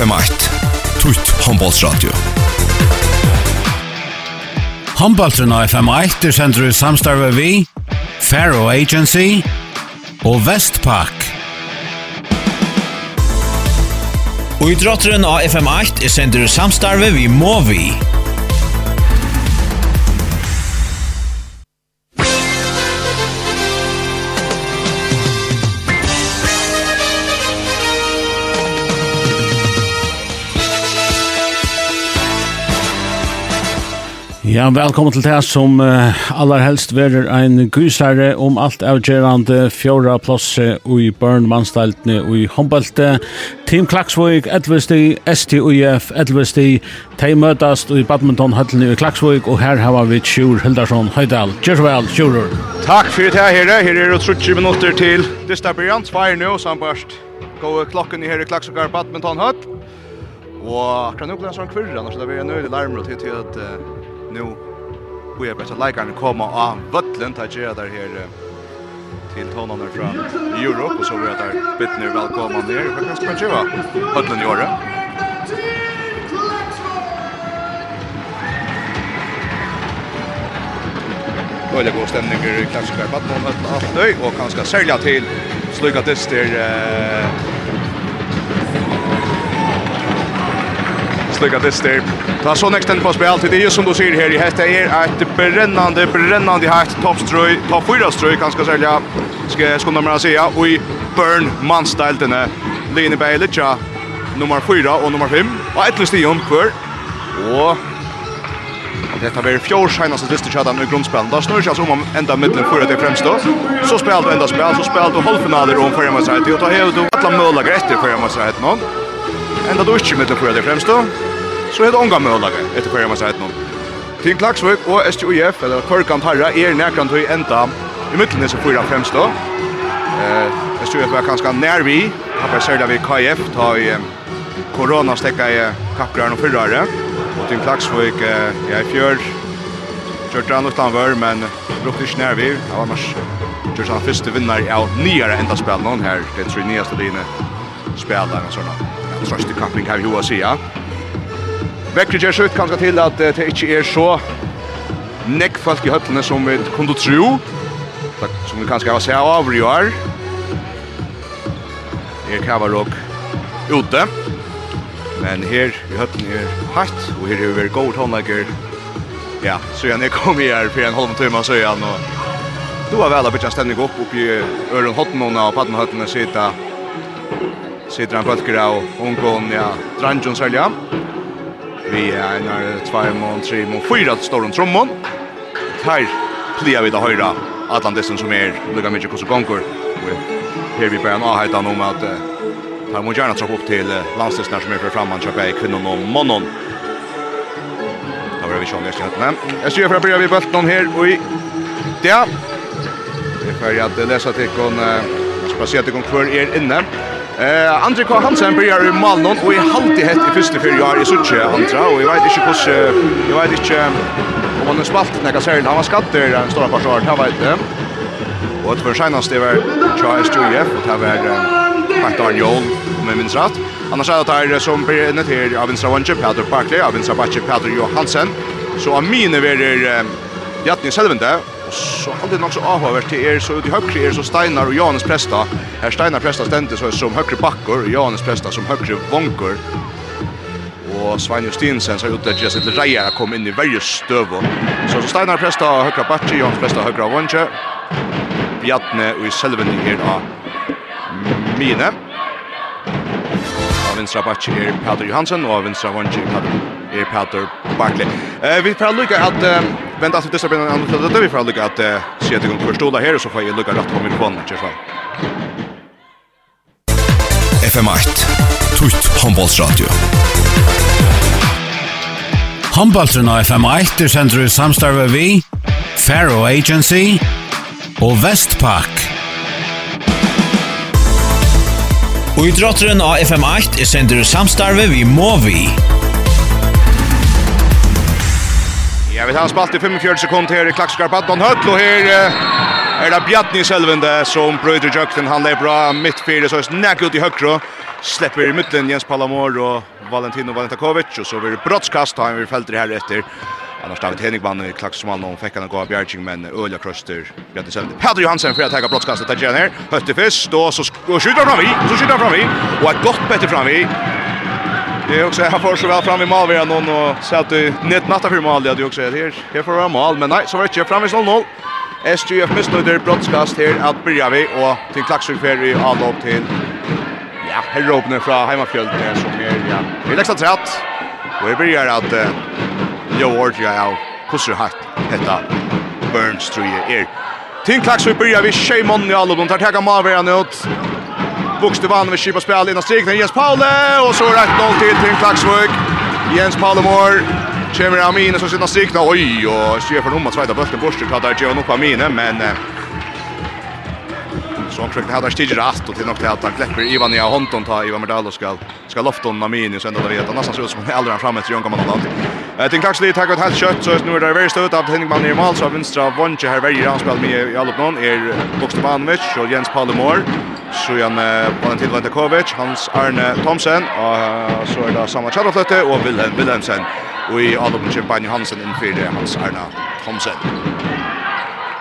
FM1 Tutt Håndbollsradio Håndbollsradio FM1 er sender ut samstarve vi Faro Agency og Vestpak Og i drotteren av FM8 er sender ut samstarve vi Movi Ja, velkommen til det som uh, aller helst verer ein gysare om alt avgjerande fjorda plasse i Børn og i Hombalte. Team Klaksvøk, Edvesti, STUF, Edvesti, sti, de møtast i badmintonhøttene i Klaksvøk, og her har vi Sjur Hildarsson Høydal. Gjør så vel, Sjurur. Takk for det her, her er det 30 minutter til. Dista Brian. Tvær nå, sambarst. Gå klokken i her i Klaksvøk badmintonhøtt. Og akkurat nå blir det en sånn kvirre, så det blir en nøyde larmer til at uh, nu. Och jag bara likearna komma av Vötlen tar jag där här till tonarna från Europa och så vi där Bittner välkomna ner. För kanske man jag Vötlen gör det Dåliga god stämning i klassiska vattnet och kanske sälja till slugat dyster lika det där. Det var så nästan på spel till det är som du ser här i hästa är ett brännande brännande hett toppströj, topp fyra ströj kan ska sälja. Ska ska man säga och i burn manstiltene Lene Bejlicha nummer 4 och nummer 5 och ett listion för och Detta var fjår senaste distriktschadan i grundspelen. Da snurr seg om om enda middelen fyrir til fremst då. Så spelar du enda spel, så spelar du halvfinaler om förra med Och då har du alla møllager etter förra med seg enda du ikke middel for det fremstå, så er det unga med etter hver jeg må si et noen. Team Klaksvøk og STUF, eller Korkant Harra, er nærkant høy enda i middelen disse fyra fremstå. Eh, STUF er kanskje nær vi, tappar særlig vi KF, ta i korona stekka i kappgrøren og fyrrare, og Tinn Klaksvøk eh, er i fjør, Kjørte han utanfor, men brukte ikke nær vi. det var mars kjørte han første vinner av nyere enda spillet noen her. Det er tre nyeste dine spillere og sånn. Sørste kapping her i hoa sida. Vekkri gjør seg ut kanskje til at det ikke er så nekk folk i høttene som vi kunne tro. Som vi kanskje har sett av i år. Her Er Kavarok ute. Men her i høttene er hatt, og her er vi god håndlegger. Ja, så jeg kom her for en halv time, så jeg nå. Du har vel a bitjan stemning opp oppi Øren Hottnona og Paddenhøttene sida sitter han folk av hon går ja Dranjon Sälja. Vi är av två mån tre mån fyra står runt trommon. Här plia vi då höra Atlantisen som är lika mycket kus och konkur. Här vi börjar en avhajtan om att Här må gärna trappa upp till landstidsnär som är för framman köpa i kvinnon och månen. Då var vi sjön nästa hötterna. Jag ser för att börja vid bulten här och i det. Vi får att läsa till kon, jag ska se att det kon kvar er inne. Eh Andre K Hansen byrjar i Malmö og i halti hett i första fyrir år i Suche Andre og jag vet inte kos jag vet inte om han har spalt när jag säger han var skatter en stor forsvar här vet det. Og at for seinast var Charles Juliet og ta var Martin Jol med min rätt. Annars är det här som blir nødt här av Vinstra Vanche, Peter Parkley, av Vinstra Vanche, Peter Johansen. Så av mine verer Jatni Selvende, Og så alltid nok så avhåvert til er, så ut i høyre er så Steinar og Janes Presta. Her Steinar Presta stendte så som høyre bakker, og Janes Presta som høyre vonker. Og Svein Justinsen så ut der Jesse til Reier kom inn i veldig støv. Så, så Steinar Presta høyre bakker, Janes Presta høyre vonker. Bjatne og i selven her av Mine vinstra bakke er Peter Johansen, og av vinstra vanske er Peter Barkley. Eh, vi får lukka at, eh, vent at det distar brennan andre til det vi får lukka at eh, se etter gang forstola her, og så får jeg lukka rett på mikrofonen, fall. FM8, Tutt Håndbollsradio. Håndbollsen av FM8 er sender i samstarve vi, Faro Agency og Vestpak. Og i drotteren av FM8 er sender samstarve vi Movi. Ja, vi tar spalt i 45 sekunder her i Klakskarp Adon Høll, og her er det Bjarni Selvende som brøyder jøkten. Han lever bra midt fire, så er det ut i høyre. Släpper i mittlen Jens Palamor og Valentino Valentakovic, og så blir det brottskast, han vil feltre her etter. Annars David Henning vann i klaxsmann och fick han gå av Bjärching men Ölja Kröster. Björn Sölde. Pedro Johansson för att ta brottskastet där igen här. Höttefisk då så skjuter fram i. Så skjuter fram i. Och ett gott bättre fram i. Det är också här för så väl fram i mål vi har någon och så att net natta för mål det är också här. Här får vara mål men nej så var det inte fram i 0-0. SGF missnöjder brottskast här att börja vi och till klaxsfär i allop till ja, herropne från hemmafjället som är ja. Vi läxar trätt. Och vi börjar att jo ordja av. Kusser hatt hetta Burns tror jeg er. Tin klaks vi byrja vi tjej månne i alle, de tar tega maveran ut. Vuxte vann vi kipa spel innan strikna Jens Paule, och så rätt noll till til. Tin Klaksvøk. Jens Paule mår, kommer Amine som sitter strikna, oj, och styrer for nummer, sveita bøtten borster, tar der Gio Nopamine, men... Eh, Så han försökte hade stiger rast och till något att han kläpper Ivan i Honton ta Ivan Merdalo ska ska lofta honom in så ändå då vet han nästan så ut som äldre fram efter Jon kommer. Jag tänkte faktiskt ta ett helt kött så nu är det väldigt stort av Henning i mål så vänstra Vonche här väljer han spel med i alla plan är Bokstevanovic och Jens Palmor. Så han på en till Vantakovic, Hans Arne Thomsen och så är det samma Charlotte och Wilhelm Wilhelmsen och i alla plan Hansen inför Hans Arne Thomsen.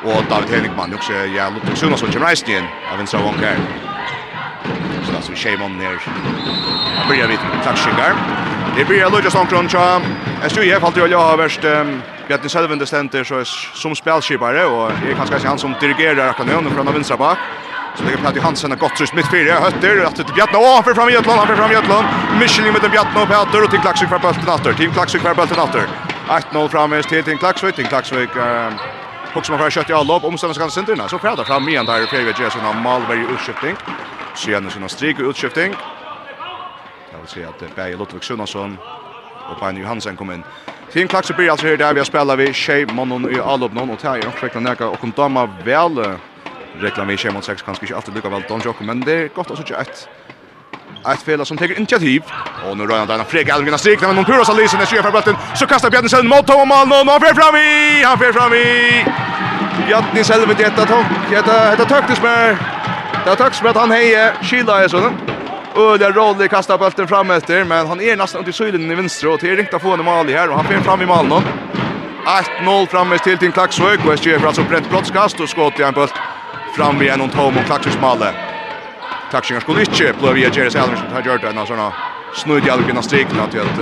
Og David Henrikman, också ja, Ludvig Sunason kommer nästan igen. Även så hon kan. Så där så shame on there. Börjar vi touchingar. Det blir Lucas Onkron Cham. Jag tror jag alltid jag har värst Bjarne Selvende stenter, så som spelskipare och det är kanske han som dirigerar kanonen från vänstra bak. Så lägger Patti Hansen ett gott tryck mitt fyra hötter att det Bjarne och för fram i Jötland för fram i Jötland. Michelin med Bjarne och Petter och till Klaxvik för bulten åter. Team Klaxvik för bulten åter. 1-0 framme till Team Klaxvik. Team Klaxvik Hooks man får kött i allop om sen ska centerna så färdar fram igen där för vi gör såna Malberg utskiftning. Sjön såna strik och utskiftning. Jag vill säga att Berg Lotvik Sunnason och Pine Johansen kom in. Team Klaxer blir alltså här där vi har spelar vi Shay Monon i allop någon och Tajer och räknar näka och kom dama väl reklamerar Shay Monon 6 kanske inte alltid lika väl Don Jocko men det är gott att så ett Ett fel som tar initiativ. Och nu rör han den Fredrik Almgren har strikna men hon purar sig Lisen när Sjöfär bulten. Så kastar Bjarni Selm mot Tom Malmö och han fer fram i. Han fer fram i. Bjarni Selm med detta tog. Detta detta taktiskt med. Det taktiskt med att han hejer Kila är sån. Öliga roll kastar bulten fram efter men han är nästan under sylen i vänstra och det är riktigt att få en mål här och han fer fram i Malm. 1-0 framme till till Klaxvög och SGF alltså brett brottskast och skott i en boll fram vid en och Tom och Klaxvögs mål. Klaxingar skulle inte blöva via Jerry Salmers som har gjort en sån snudd i allkunna strikna till att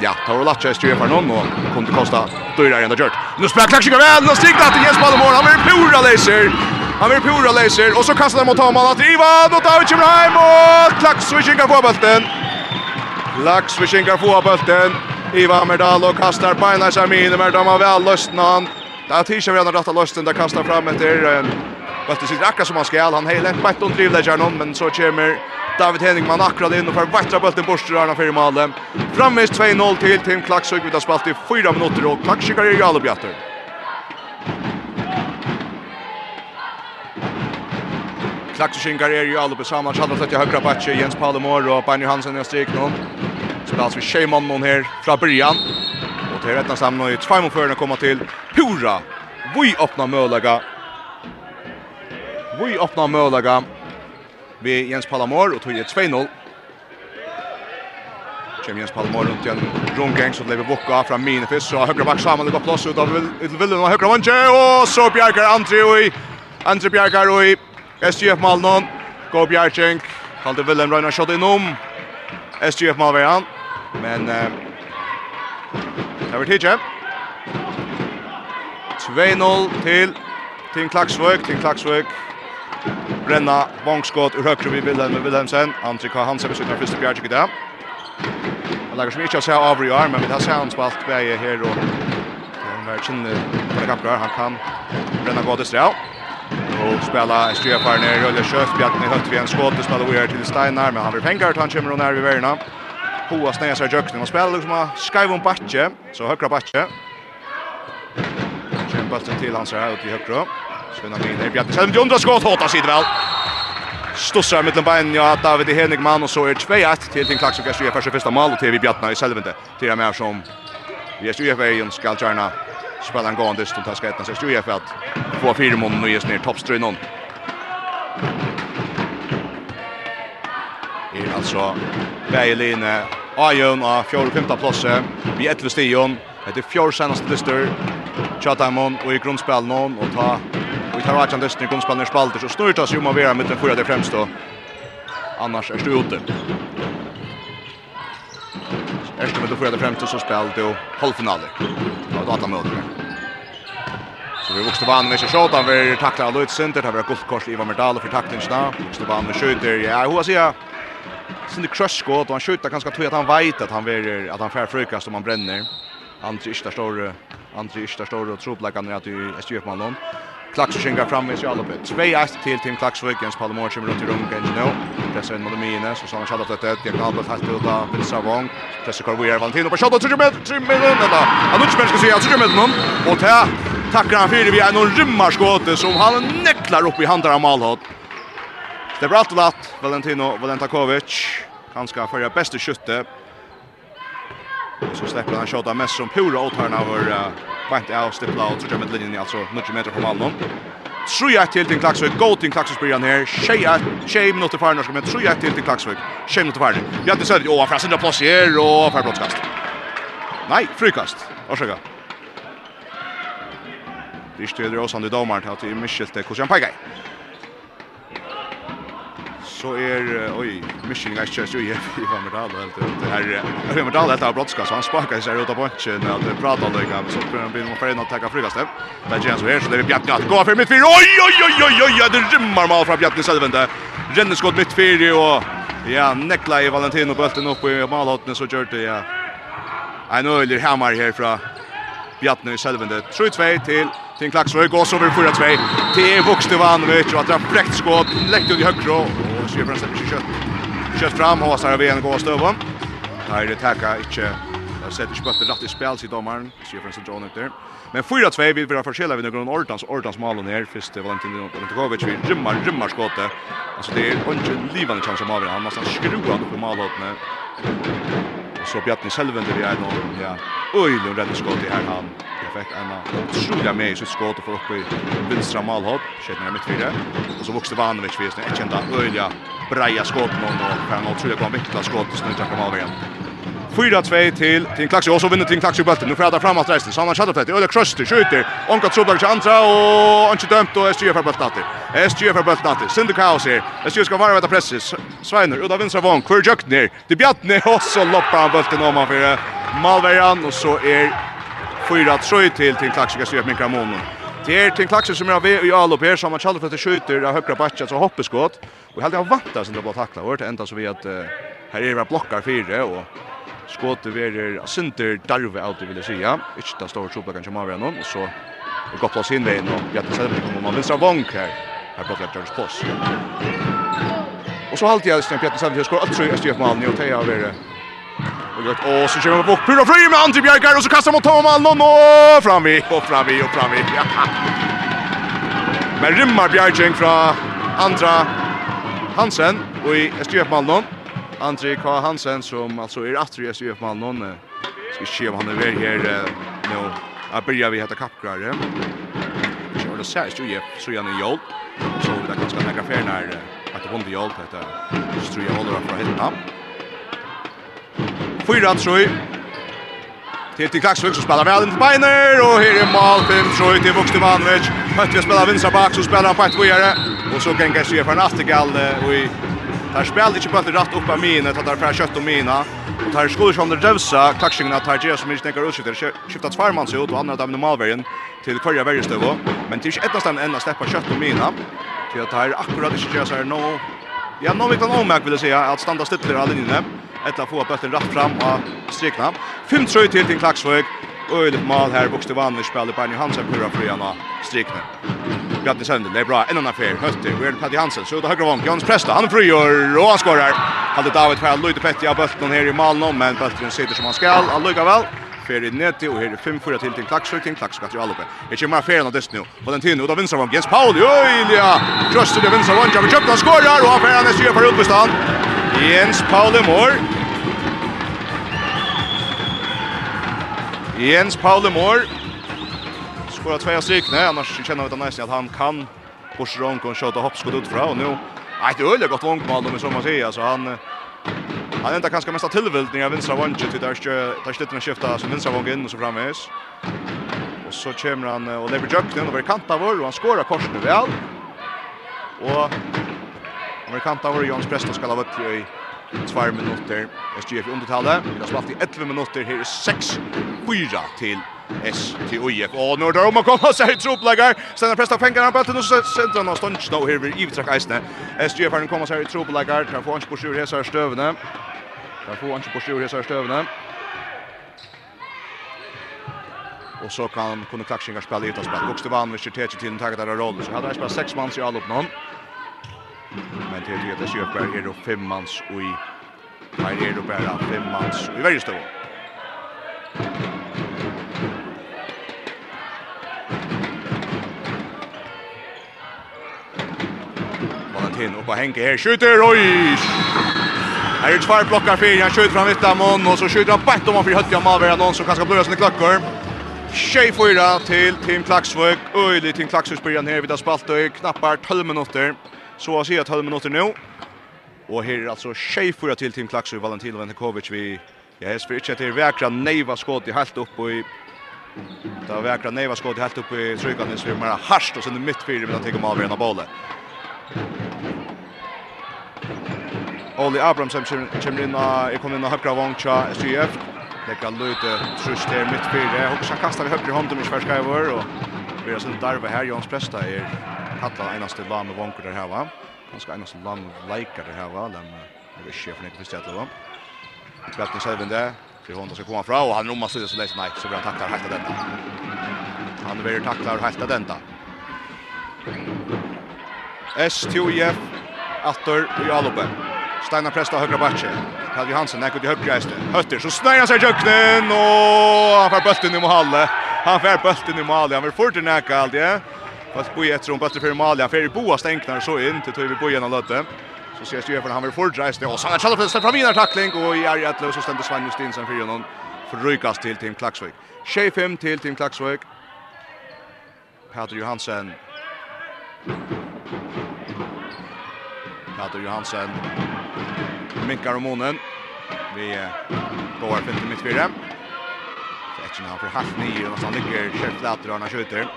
ja, tar och latcha i styr för någon och kunde kosta dyrare ända gjort. Nu spelar Klaxingar väl och strikna till Jens Palmor. Han blir pura laser. Han blir pura laser och så kastar han mot Hamal att Ivan och David kommer hem och Klaxingar får bulten. Klaxingar får bulten. Ivan Merdal och kastar på en Samir Merdal har väl lösten Det Där tisha vi den rätta lösten där kastar fram efter Vøtte sitter akkurat som han skal. Han heiler lent bett og drivlegger noen, men så kommer David Henningman akkurat inn og får vettra bulten bort til Arna Firmale. Framvis 2-0 til Tim Klaksøk. Vi har spalt i fyra minutter, og Klaksøk er i Jalebjatter. Klaksøkinkar er jo på samma Kjallar slett i høyre bakke, Jens Palomor og Benny Hansen i strik nå. Spils vi Sheiman någon här från början. Och till rettene samman nå i tvei mot førerne kommer till Pura. Vi öppnar möjliga Vi åpna mølaga vi Jens Palamor og tog 2-0. Kjem Jens Palamor rundt igjen rundgang som lever bukka fra Minefis og høyre bak Samuel går plass ut av Villen og høyre vantje og så Bjerker Andri og Andri Bjerker og SGF Malnon. Går Bjerkjenk Kalde Villen Røyna shot innom. SGF Malvejan men eh, det var tidje 2-0 til Tim Klaksvøk, Tim Klaksvøk. Brenna, vångskott ur högre vid Wilhelm Wilhelmsen. Antrik har hans besökning första bjärg i det. Han lägger som inte att säga av i arm, men det här ser han spalt bäge här och han är sin kappgör. Han kan Brenna gå till sträv. Och spela en ströfar ner i Rölje Kjöf. Bjarten i högt vid en skott och spelar oer till Steinar, men han vill pengar till han kommer och när vid värna. Hoa snäger sig i jökning och spelar liksom av Skyvon Batche, så högra Batje. Kämpar till hans här ute i högra. Sjøna min här, Bjarni Selm, undra skott, håta sitt vel. Stussar mittlum bein, ja, David Henigman, och så er 2-1 till Tink Laks och Gersu för första mål, och TV Bjarni i Selvende, till jeg mer som Gersu Jefeien skal gjerna spela en gång, gående stund, ta skretten, Gersu att få fire mån, og ner ned toppstrøynon. är alltså Beiline, Ajun av 4-5 plasse, vi 11 stion, är 4 senaste lister, Chatamon och i grundspel någon, och ta tar Arjan Destiny kom spannar spalter så snurrar det sig om att vara vera mitten förra det främst då. Annars är det ute. Efter med det förra det främst så spel då halvfinaler. Ja, då att möta. Så vi vuxte vann med sig shot av er tackla Lloyd Center där var kors Ivan Merdal för tacklingsna. Vuxte vann med skjuter. Ja, hur ska jag? Sin crush skott och han skjuter ganska tror att han vet att han vill att han får frukast om han bränner. Andri Ishtar står Andri Ishtar stor och tror att han är att i Östergötland. Klaxvik går fram med sig alla på. 2-1 till Tim Klaxvik, Jens Palmor kommer runt i rummet nu. Pressar in mot Mine, så så shot chatta det jag kan bara fast uta Pressa Savong. vi Carvier Valentino på shot, 3 meter, 3 meter, då. Han nu spelar ska se, 3 meter någon. Och där tackar han för vi är någon rymmarskott som han neklar upp i handen av Malhot. Det blir alltid lätt, Valentino Valentakovic. Han ska förra bästa skytte Så släpper han skjuta mest som pura och turnover. Bant av stippla och tror med linjen alltså 90 meter från mål. Tror jag till till Klaxvik. Gå till Klaxvik början här. Tjeja, tjej minuter för norska men tror jag till till Klaxvik. Tjej minuter för. Vi hade sett åh fast ändå plats här och för brottskast. Nej, frikast. Varsågod. Det styrer oss han i domaren till att det är Michel Tekos. Han pekar så är oj Mission guys just ju i Van alla helt det här Van alla detta brottskast så han sparkar sig ut av punchen att det pratar då igen så för han blir nog för att ta frigast där där Jens så här så det är Bjartne att gå för mitt fyr oj oj oj oj oj det rymmer mal från Bjartne Sölven där Rennes skott mitt fyr och ja Nekla i Valentino bulten upp i malhotne så kört det ja en öler hammar här från Bjartne Sölven 3-2 till Tim går så over 4-2. Det er vet og at det er brekt skått. Lekt ut i høyre och så gör släpper sig kött. Kött fram och så har vi en gå stöva. Här det tacka inte Jag sätter inte spötter rätt i spel sig domaren. Så gör sig John där. Men 4-2 vill vi förskilla vid någon Ortans Ortans mål ner. Först Valentin Antokovic vi rymmar rymmar skottet. Alltså det är inte livande chans som avgör. Han måste skruva upp på målet. Och så Bjartni Selvender vi är någon ja. Oj, nu räddar skottet här han fikk en utrolig med i sitt skåt och får upp i vinstra målhåll. Kjøtner mitt fire, og så vokste Vanovic vid ett kända öliga breja skåt någon och kan otroliga gå en viktiga skåt och snutar på målvägen. 4-2 till Tim Klaxi och så vinner Tim Klaxi bulten. Nu frädar framåt resten. Sanna Shadowtet. Öle Kröster skjuter. Onka Trublar till andra och inte dömt och SG för bulten alltid. SG för bulten alltid. Sinder kaos här. SG ska vara veta pressis. Sveiner ut av vänstra vång. Kvar jökt ner. Det bjatt ner och så loppar han bulten om han för Malverjan och så är 4-3 till till Klaxika Sjöp med Kramonen. Det är till Klaxika som är av i all här som man kallar för att skjuter av högra backen så hoppeskott. Och helt jag vantar sen då bara tackla vart ända så vi att här är det blockar fyra och skottet är center darve ut vill jag säga. Inte där står Chopla kanske mer än någon så och gott plats in vägen och jag tänkte kommer man vill så vank här. Här på George Post. Och så halt jag sen Petter Sandvik skor att tror jag mål nu och det är Och gott och så kör vi bort Pura Fröjer med Antti Bjärkar och så kastar mot Tom Alnon och fram vi och framvi och framvi. Ja. Men rymmar Bjerkjeng från andra Hansen och i SJF Malmö. André K Hansen som alltså är åter i SJF Malmö. Ska se om han är väl här nu. Jag börjar vi heter kappgrare. Kör det sägs ju så gärna i jolt. Så det kan ska lägga färnar att det bonde jolt heter. Så tror jag håller på helt upp. Fyra trøy. Till till Klaxvik som spelar väl in till Beiner och här är mål 5 trøy till Vuxte Vanovic. Hötte spelar vinstra bak så spelar han fast vidare och så kan Garcia för en aftergall och i Tar spel inte på att rätt upp av mina, tar där för kött och mina. Och tar skulle som det dövsa, klaxingarna tar det som inte tänker utskifta. Skifta sig ut och andra där normalvägen till kvarja värjestövo. Men det är inte ett nästan enda släppa kött och mina. Så jag tar akkurat inte göra så här nå. Ja, nå vi kan omärk vill säga att standa stilla alla linjerna ett av få bøtten rätt fram och strikna. Fem trøy til til Klaksvøk. Øylig mål här Bokste Vanner spiller Bernie Hansen pura fri han strikna. Bjarni Sønder, det er bra, en annen fer, Høtter, og Erne Patti Hansen, så ut av högra vann, Jans Presta, han frigjør, og han skårer. Hade David Fær, Løyde Petti av bøtten her i Malmö. men bøtten sitter som han skal, han lykker vel fer i neti og her er 5-4 til til Klaksvik, til Klaksvik til Alupe. Jeg kommer av ferien av dest nu. Valentino, da vinser han Jens Pauli, ja! Trøster det vinser han, Javi Kjøpta skårar, og av ferien er syre for utbestand. Jens Pauli Mård. Jens Pauli Mård. Skorar tve strykne, annars kjenner vi det næsten at han kan Porsche Ronk og kjøter hoppskott ut fra, og nu... Nej, det er øyelig godt vonkmål, om vi så man säger så han... Han enda kanskje mest av tilvildning av vinstra vanget, til der er ikke, det er ikke skifta som vinstra vanget inn og så framvis. Og så kommer han og lever jøkken, og blir kant av vår, og han skårer korsene vel. Og han blir kant av vår, Jons Presta skal ha vært i 2 minutter. SGF i undertallet, vi har spalt i 11 minutter, her er 6-4 til S till OIF. Och nu där om att komma sig tropläggar. Sen är presta pengarna på att nu sätter han stånd nu här vid Ivtrak Eisne. SGF har kommer sig tropläggar. Kan få en på sjur här stövne. Kan få en på sjur här stövne. Och så kan kunna klaxingar spela utan spel. Vuxte vann med Kjertetje till en taget där roll. Så hade han spelat sex mans i all upp någon. Men till det Sjöberg är det fem mans och i Här är det bara fem mans i varje stå. Martin upp och Henke här. Skjuter, oj! Här är två blockar för, han skjuter fram ytta mån och så skjuter han bänt om han för höttiga malvärda någon som kanske blöda sina klockor. Tjej fyra till Tim Klaxvög. Öjlig Tim Klaxvög spyrir han här vid Asbaltö. Knappar 12 minuter. Så har jag 12 minuter nu. Och här är alltså tjej fyra till Team Klaxvög. Valentino Ventekovic vi Ja, jag spyrir ikke att det är väkra neiva skått i halvt upp i Det var väkra neiva skott helt opp i tryggandis, vi er mer harsht og sinne mitt fyra medan han tar om av bålet Oli Abrahamsen kommer inn og och jag kommer in och högra til SJF. Lägga lite trus där mitt fyra. Och så kastar vi högra hand om i Sverskajvor. Og vi har sånt darva her. Jons Presta er kallar eneste lam med vångtja där här va. Han ska enaste lam med lajkar där här va. Den är chef Nick Kristian va. Kvarten själv där. För Honda ska komma fram och han rommar sig så lätt nei. så blir bra tacklar helt av denne. Han vill tackla helt av denne. S2IF, Atter i Alope. Steinar Presta högra backe. Karl Johansson näkut i högra hästen. Hötter så snöjer han sig jöknen och han får bulten i mål. Han får bulten i mål. Han vill fort näka allt det. Fast boi efter om bulten för mål. Han får boa stänknar så in till tog vi boi genom lötte. Så ser jag för han vill fort rejsa och så han kallar för fram innan tackling och i Arjatlö så ständer Sven Justinsen för honom. Förrykas till Tim Klaxvik. 25 till Tim Klaxvik. Peter Johansen. Kato Johansen minkar om månen. Vi går fint i mittfyret. Etchen har för halvt nio och så ligger Kjell Flater og han skjuter.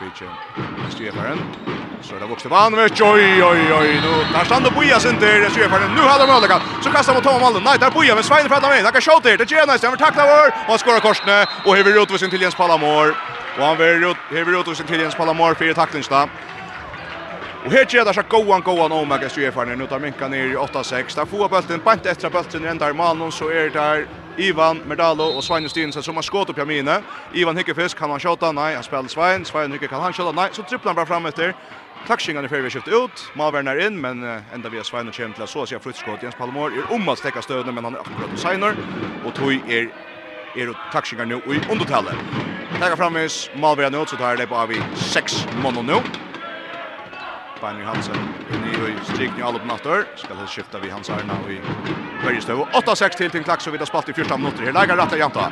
Fitchen Styrfaren. Så det vuxte Vanvich. Oj, oj, oj. Nu tar stand og boja sin där Styrfaren. Nu har de möjlighet. Så kastar mot Tom Malden. Nei, der boja med Svein fram med. Han kan skjuter, Det gör nice. Han takla vår och skorar korsne och hever ut sin till Jens Palamor. Och han hever ut hever sin till Jens Palamor för taklingsdag. Og her ger det så goan goan omega stjärfarna nu tar minka ner i 8-6. Der får bulten, bant etra bulten i enda i Malmon så är där Ivan Merdalo och Svein Stinsen som har skott opp Jamine. Ivan Hickefisk kan han skjuta? Nej, han spelar Svein. Svein Hicke kan han skjuta? Nej, så tripplar han bara fram efter. Klaxingarna för vi skiftet ut. Malvern är in men ända via Svein och Kemtla så sier flyttskott Jens Palmor er om at stekka støvende, men han er akkurat signar och tog är är och klaxingar nu i undertallet. Tekka framvis, Malvern nu så tar det på av i 6 måneder nu. Bein Hansen inn i strikning all på natter. Skal det skifta vi Hans Arna i Bergestøv. 8-6 til til Klaks og vi har spalt i 14 minutter. Her lager Ratta Janta.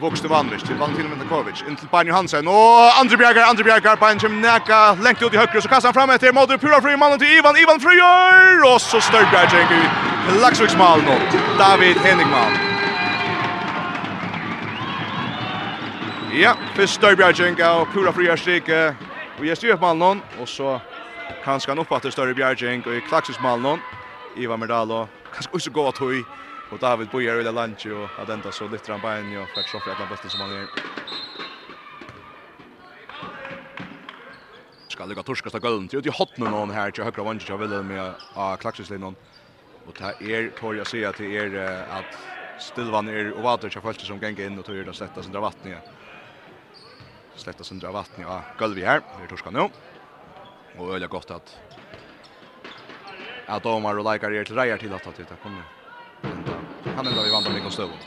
Vokste vanvist til Valentin Mentakovic. Inn til Bein Hansen. Og Andre Bjergar, Andre Bjergar. Bein kommer neka lengt ut i høyre. Så kastar han fram etter. Måder pura fri mannen til Ivan. Ivan frigjør. Og så større tenker i Klaksviksmal nå. David Henningmann. Ja, fyrst Størbjerg og pura fri er Og jeg styrer på Malnon, og så kanskje han oppe større bjergjeng, og i klaksus Malnon, Iva Merdalo, kanskje også gå at og David Boyer i lunch, og at enda så lytter han bein, og fikk sjåfri at han bøtten som han gjør. Skal lukka torskast av gulden, til ut i hotnen noen her, til høyre vannsja villen med av klaksuslinjen. Og det er, tror jeg å si at det er at stillvann er ovater til folk som ganger inn og tøyer det sletta sin dra vattnet sletta sundra vatten av gulvet her. Vi torska nu. och øyla godt at at domar og leikar er till reier til at det kommer. Han enda vi vant av Nikon Støvun.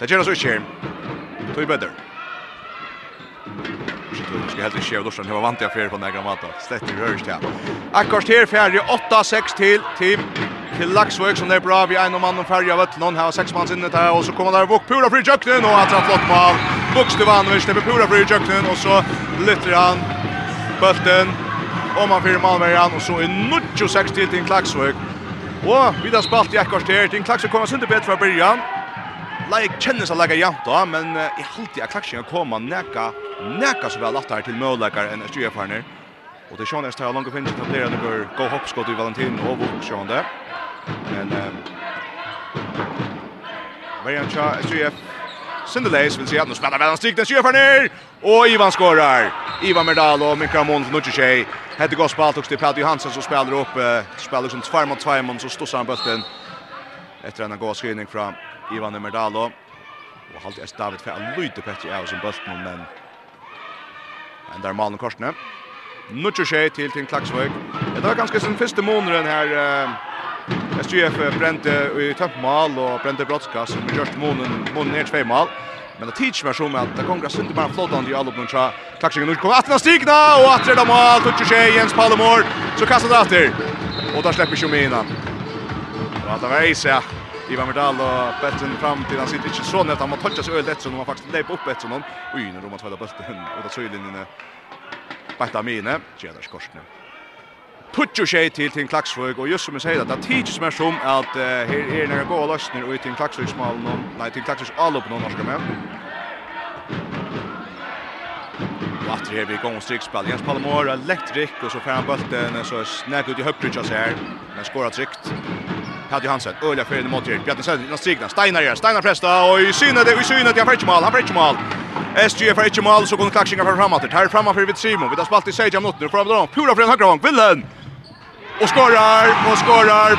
Det gör oss ikke her. Tøy bedre. Du ska helt inte Lorsen hur vant jag för på den här grammatta. Slätt i rörst här. Akkurat här färdig 8-6 till team til Laxvik som det er bra vi en mann og av vet någon här sex man sinne där och så kommer där Vuk Pura Free Jöknen och att han flott mål Bukstevanovic det blir Pura Free Jöknen och så lytter han bulten om han fyra Malmöjan och så är Nuccio 6 till till Laksvøk och vi där spalt i ett kvarter till Laksvøk kommer inte bättre från början Like kjennes sig lägga jant da, men uh, i halvtid er klaksingen koma neka, neka så vel at her til møllekar enn styrfarner. Og det er sånn jeg tar langt å att til å etablere go-hoppskott i Valentin og Vuk, sånn det. Men ehm Brian Cha SJF Sindelays vill se att nu spelar väl en stick den kör ner och Ivan skorar. Ivan Merdal och Mikael Måns nu till sig. Hette Gospel till Pat Johansson som spelar upp eh, spelar som två mot två mot så stossar han bulten. Efter en god skrivning från Ivan Merdal och halt är David för en lite bättre av som bulten men men där Malen korsne. Nu till till till Klaxvik. Det var ganska sin första månaden här eh, SGF brente i töppmål och brente brottskast som gjort månen månen ner två mål. Men det teach mig som att det kommer att synda bara flotande i allop några klaxingen nu kommer att stigna och att det mål touch sig Jens Palmor så kastar det åter. Och där släpper Schumina. Och att det ja. Ivan Verdal och Betten fram till han sitter inte så nätt han har touchat så lätt så de har faktiskt läpp upp ett sån. Oj, nu de har tvåla bollen och där så i linjen. Batta mine, tjänar skorsten putjo tjej til til Klaksvøg og just som jeg sier at det teaches meg som at uh, her er nere gode løsner og til Klaksvøg smal noen, nei til Klaksvøg alle på noen norske med. Og at her vi gong strikkspall, Jens Palmor er elektrik og så fer han bølten så snakk ut i høyprykja seg her, men skåra trygt. Pat Johansson, øyla fyrir mot her, Bjarne Sønsen, innan strikna, Steinar her, Steinar presta, och i synet, det, i synet, jag fer mål, han fer mål. SG fer ikke mål så kunne klaksinga framåt. Här framåt för vid Simon, vi tar spalt i 16 minuter for han vil pura för en høyre vang, Vilhelm! och skorrar och skorrar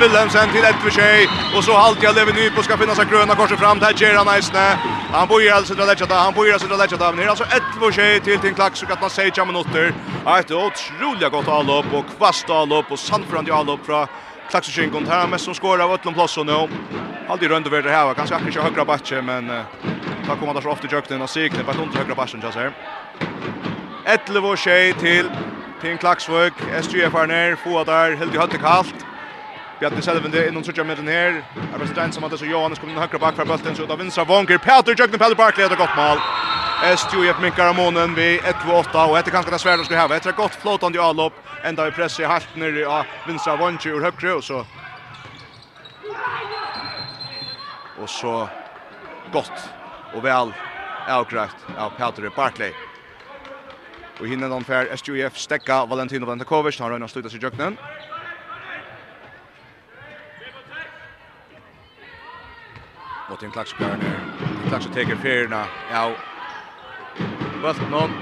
Billen sen till ett för sig och så halt jag lever ny på ska finnas sig gröna korset fram. Där Gerard Nice han bor ju alltså där lätta han bor ju alltså det lätta men alltså ett för sig till till klack så att man säger jag minuter ett otroligt gott all upp och kvast all upp och Sanfrand all upp från Klaxskin kom här med som skorar av Ötlund plats och nu. Alltid runt över det här kanske akkurat inte högra backen men ta kommer där så ofta jökten och sikte på att högra backen just här. 11 och tjej till Pien Klaksvøk, SGF er nær, Foa der, helt i høtte kallt. Bjarni Selven det innom trutja den her. Er best en som hadde så Johannes kommer inn høyre bak fra bulten, så ut av vinstra vonger. Peter Jøgnen, Peter Barkley, har er godt mål. SGF minkar månen vid 1-8, og etter kanskje det svære skulle heve. Etter godt flåtande i avlopp, enda vi presser i halten nere av vinstra vonger ur høyre, og så... Og så godt og vel avgræft av Peter Barkley. Og hinnan han fær SJF stekka Valentino Valentekovic, han røyner sluta seg jøknen. Martin Klaksbjørn Klaks teker fyrna ja Bøtten hon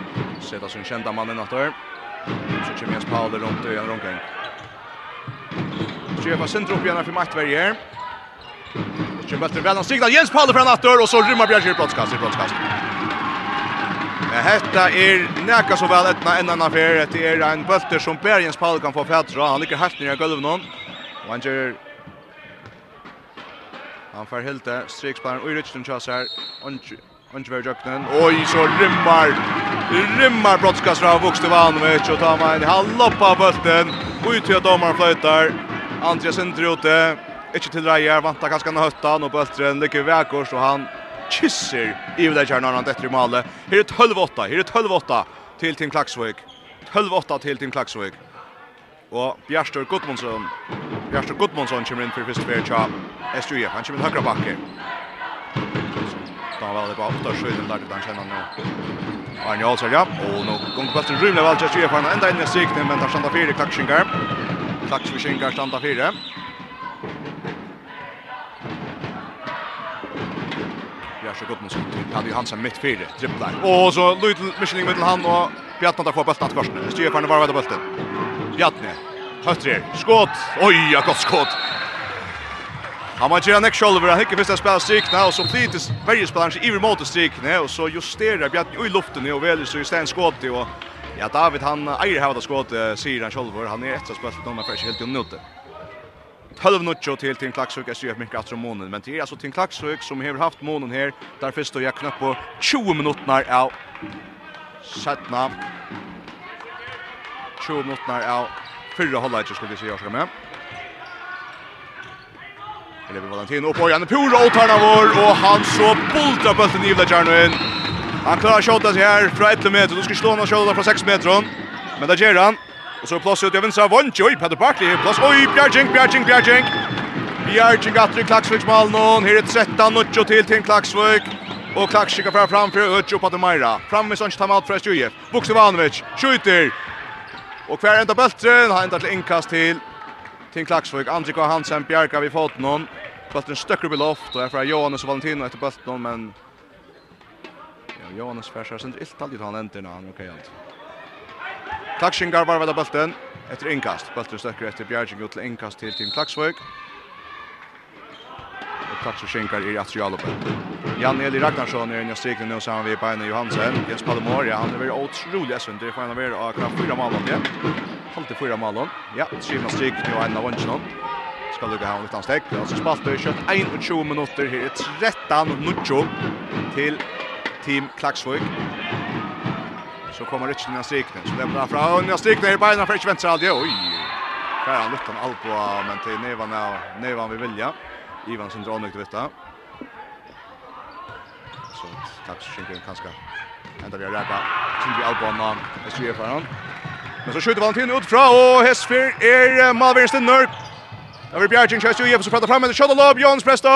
Seta sin kjenta mannen natter Så kommer Jens Paul rundt i en rundkring Sjöfa sentrum upp igen för Mattberger Så kommer Bøtten väl han signal Jens Pauli från natter och så rymmar Björn Kjell brottskast i brottskast. Hetta er nekka så vel etna enn annan fer. Hetta er en bølter som Bergens Paul kan få fætra. Han ligger helt nere i gulvet nå. Og han gjør... Han får hilte strikspilleren och Richardson kjøs her. ver jöknen. Oj så rimmar. Rimmar brottskast fra Vukstevanovic. och tar man en halvoppa bulten. Ut till domaren flyttar. Andreas Indre ute. Ikke til reier. Vantar ganske han høtta. Nå bølteren ligger vekkors og han kysser i det här när han detter i malet. Her er 12-8, her er 12-8 til Tim Klaksvik. 12-8 til Tim Klaksvik. Og Bjerstor Gudmundsson. Bjerstor Gudmundsson kommer inn for første första färd SJF. Han kommer inn høyre bakke. Da var det bara åtta skjuten där han kjenner nå. Arne Olsson, ja. Och nu gång på bulten rymlig valg till SJF. Han enda inn i sikten, men tar standa fyra Klaksvingar. Klaksvingar standa fyra. Lars Gudmundsson till Kalle Johansson mitt fyra dribblar. Och så Lutl Michelin mittel han och Bjartne tar på bollen att korsen. Styr på den varvade bulten. Bjartne hötrer. Skott. Oj, ja gott skott. Han var gjøre nekk shoulder, han hickar första spel strik nu och så flitis varje spelare i iver mot strikna, och så justerar Bjartne i luften, och väl så i stein skått, och ja, David han äger hevda skott säger han sjolver, han er etter spilt, noen er fyrir helt i minutter halv nutjo til Tim Klaksvik er ju mycket att månen men det er altså Tim Klaksvik som har haft månen här där og jag knappt på 20 minutter av Satna 20 minutter av förra halvlek skulle vi si, jag med Eller vi Valentino på Janne Pura och tar vår och han så bulta bulten i Vlajarno inn. Han klarar skottet här från 1 meter. du ska slå honom skottet från 6 meter. Men det gör han. Och så plats ut i vänstra vånch. Oj, Peter Barkley. Plats. Oj, Bjergjeng, Bjergjeng, Bjergjeng. Bjergjeng att i Klaksviks mål någon. Här är ett sätta nutcho till till Klaksvik. Och Klaksvik fram framför Ötjo på Demira. Fram med Sonch timeout för Stjuje. Buksevanovic skjuter. Och kvar ända bulten. Han ända till inkast till till Klaksvik. Andrik och Hansen Bjerka vi fått någon. Bulten stöcker upp i loft och är från Johannes och Valentino efter bulten men Ja, Johannes färsar sen illt alltid han ändrar han okej okay, allt. Klakshingar var ved bulten etter innkast. Bulten støkker etter Bjergjeng ut til innkast til Team Klaksvøk. Og Klakshingar er i Atrialopen. Jan Eli Ragnarsson er inne i strikene nå sammen med Beine Johansen. Jens Palomor, ja, han er veldig utrolig essentlig. For han er veldig akkurat fyra malon, ja. Halte fyra malon. Ja, skrivna strik nu en av vansjen Skal lukka her utan stekk. Det er altså spalt det kjøtt 21 minutter. Her er 13 nuttjo til Team Klaksvøk så kommer Rich ner strikne. Så det blir fra och ner strikne i benen för Svensson Aldi. Oj. Där han luftar på men till Nevan och Nevan vi vilja. Ivan som drar nykt detta. Så tack så mycket kanske. Ända vi räka. Sen vi alboa man. Det ser för honom. Men så skjuter Valentin ut fra och Hesfyr är Malvin Nörk. Där vi Bjärgen kör ju så pratar fram med Shadow Lob Jons Presto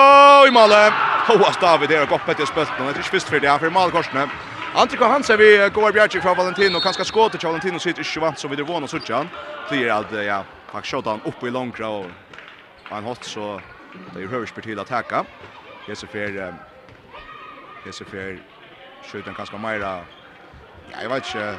i målet. Hoa David där och upp ett spel. Det är inte för det här för målkorsne. Antrika Hansen vi går Bjarke fra Valentino, kanskje skåte til Valentino sitt ikke vant som vi det våna suttjan. Blir at, ja, Pack skjøt han oppe i langkra og han hatt så det er høyest til å teka. Hesefer, Hesefer skjøt han kanskje meira, ja, jeg vet ikke,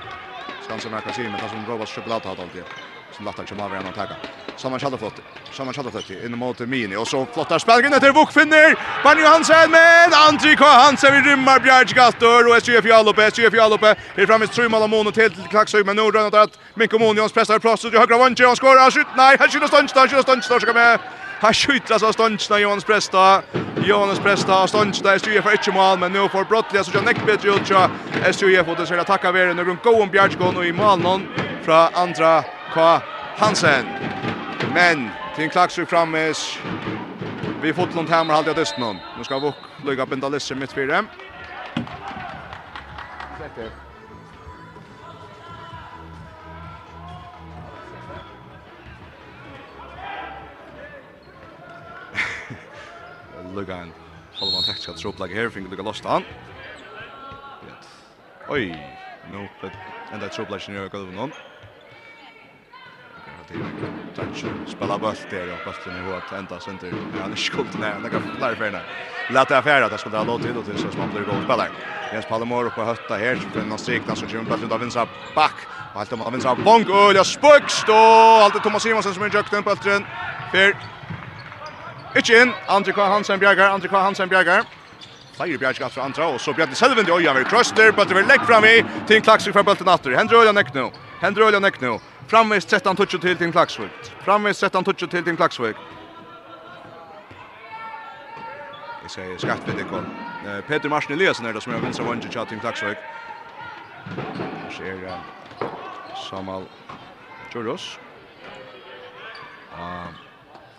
skal han som jeg kan si, men han som Robert Sjøpelat hatt alltid som Lattar kommer över och tagga. Saman Shadowfoot. Saman flott. in mot Mini och så flottar spelgen efter Bokfinner. Barney Hansen med Antri K Hansen rymma rymmar Bjärgsgator och SJF Jalope, SJF Jalope. Här framme tre mål om och till Klaxhög men nu rönat att Mikko Monions pressar plats till högra vänster och skorar skjut. Nej, han skjuter stånd, skjuter stans, ska med. Han skjuter så stans när Jonas Presta. Jonas Presta stans där SJF är mål men nu får Brottliga så jag näck bättre ut så SJF och det ska attacka värre nu runt gå om Bjärgsgator och i mål någon från andra K. Hansen. Men till Klaxur frammes. Vi fotlund hemmer halvt i dysten. Nu ska Vuk lyga på Indalisser mitt fyra. Sätter. Lugga en halvan tekniska troplägg här. Finger lugga lost han. Oj, nu enda troplägg i ögonen det är touch spela bult där och fast i åt ända sen ja, han skott ner han kan flyga för när låt affär att det skulle ha låt till och till så man blir god spelare Jens Palmor uppe hötta här så kan han strikna så jumpa ut av vinsa back och allt om av vänster bonk och jag spökst och allt Thomas Simonsen som är jökten på ultren för Ikke inn, André K. Hansen Bjergar, André K. Hansen Bjergar. Fire Bjergar fra Andra, og så Bjarni Selven, det øya vi krøster, bøtter vil legg frem i, til en klaksik fra bølten atter. Hendre øya nekk nå, hendre øya nekk nå. Framvis 13-20 til til Klaksvik. Framvis 13-20 til til Klaksvik. Jeg sier skatt ved det Ekon. Peter Marsen Eliasen er det som er vinstra vange til Tim Klaksvik. Her ser Samal Djuros.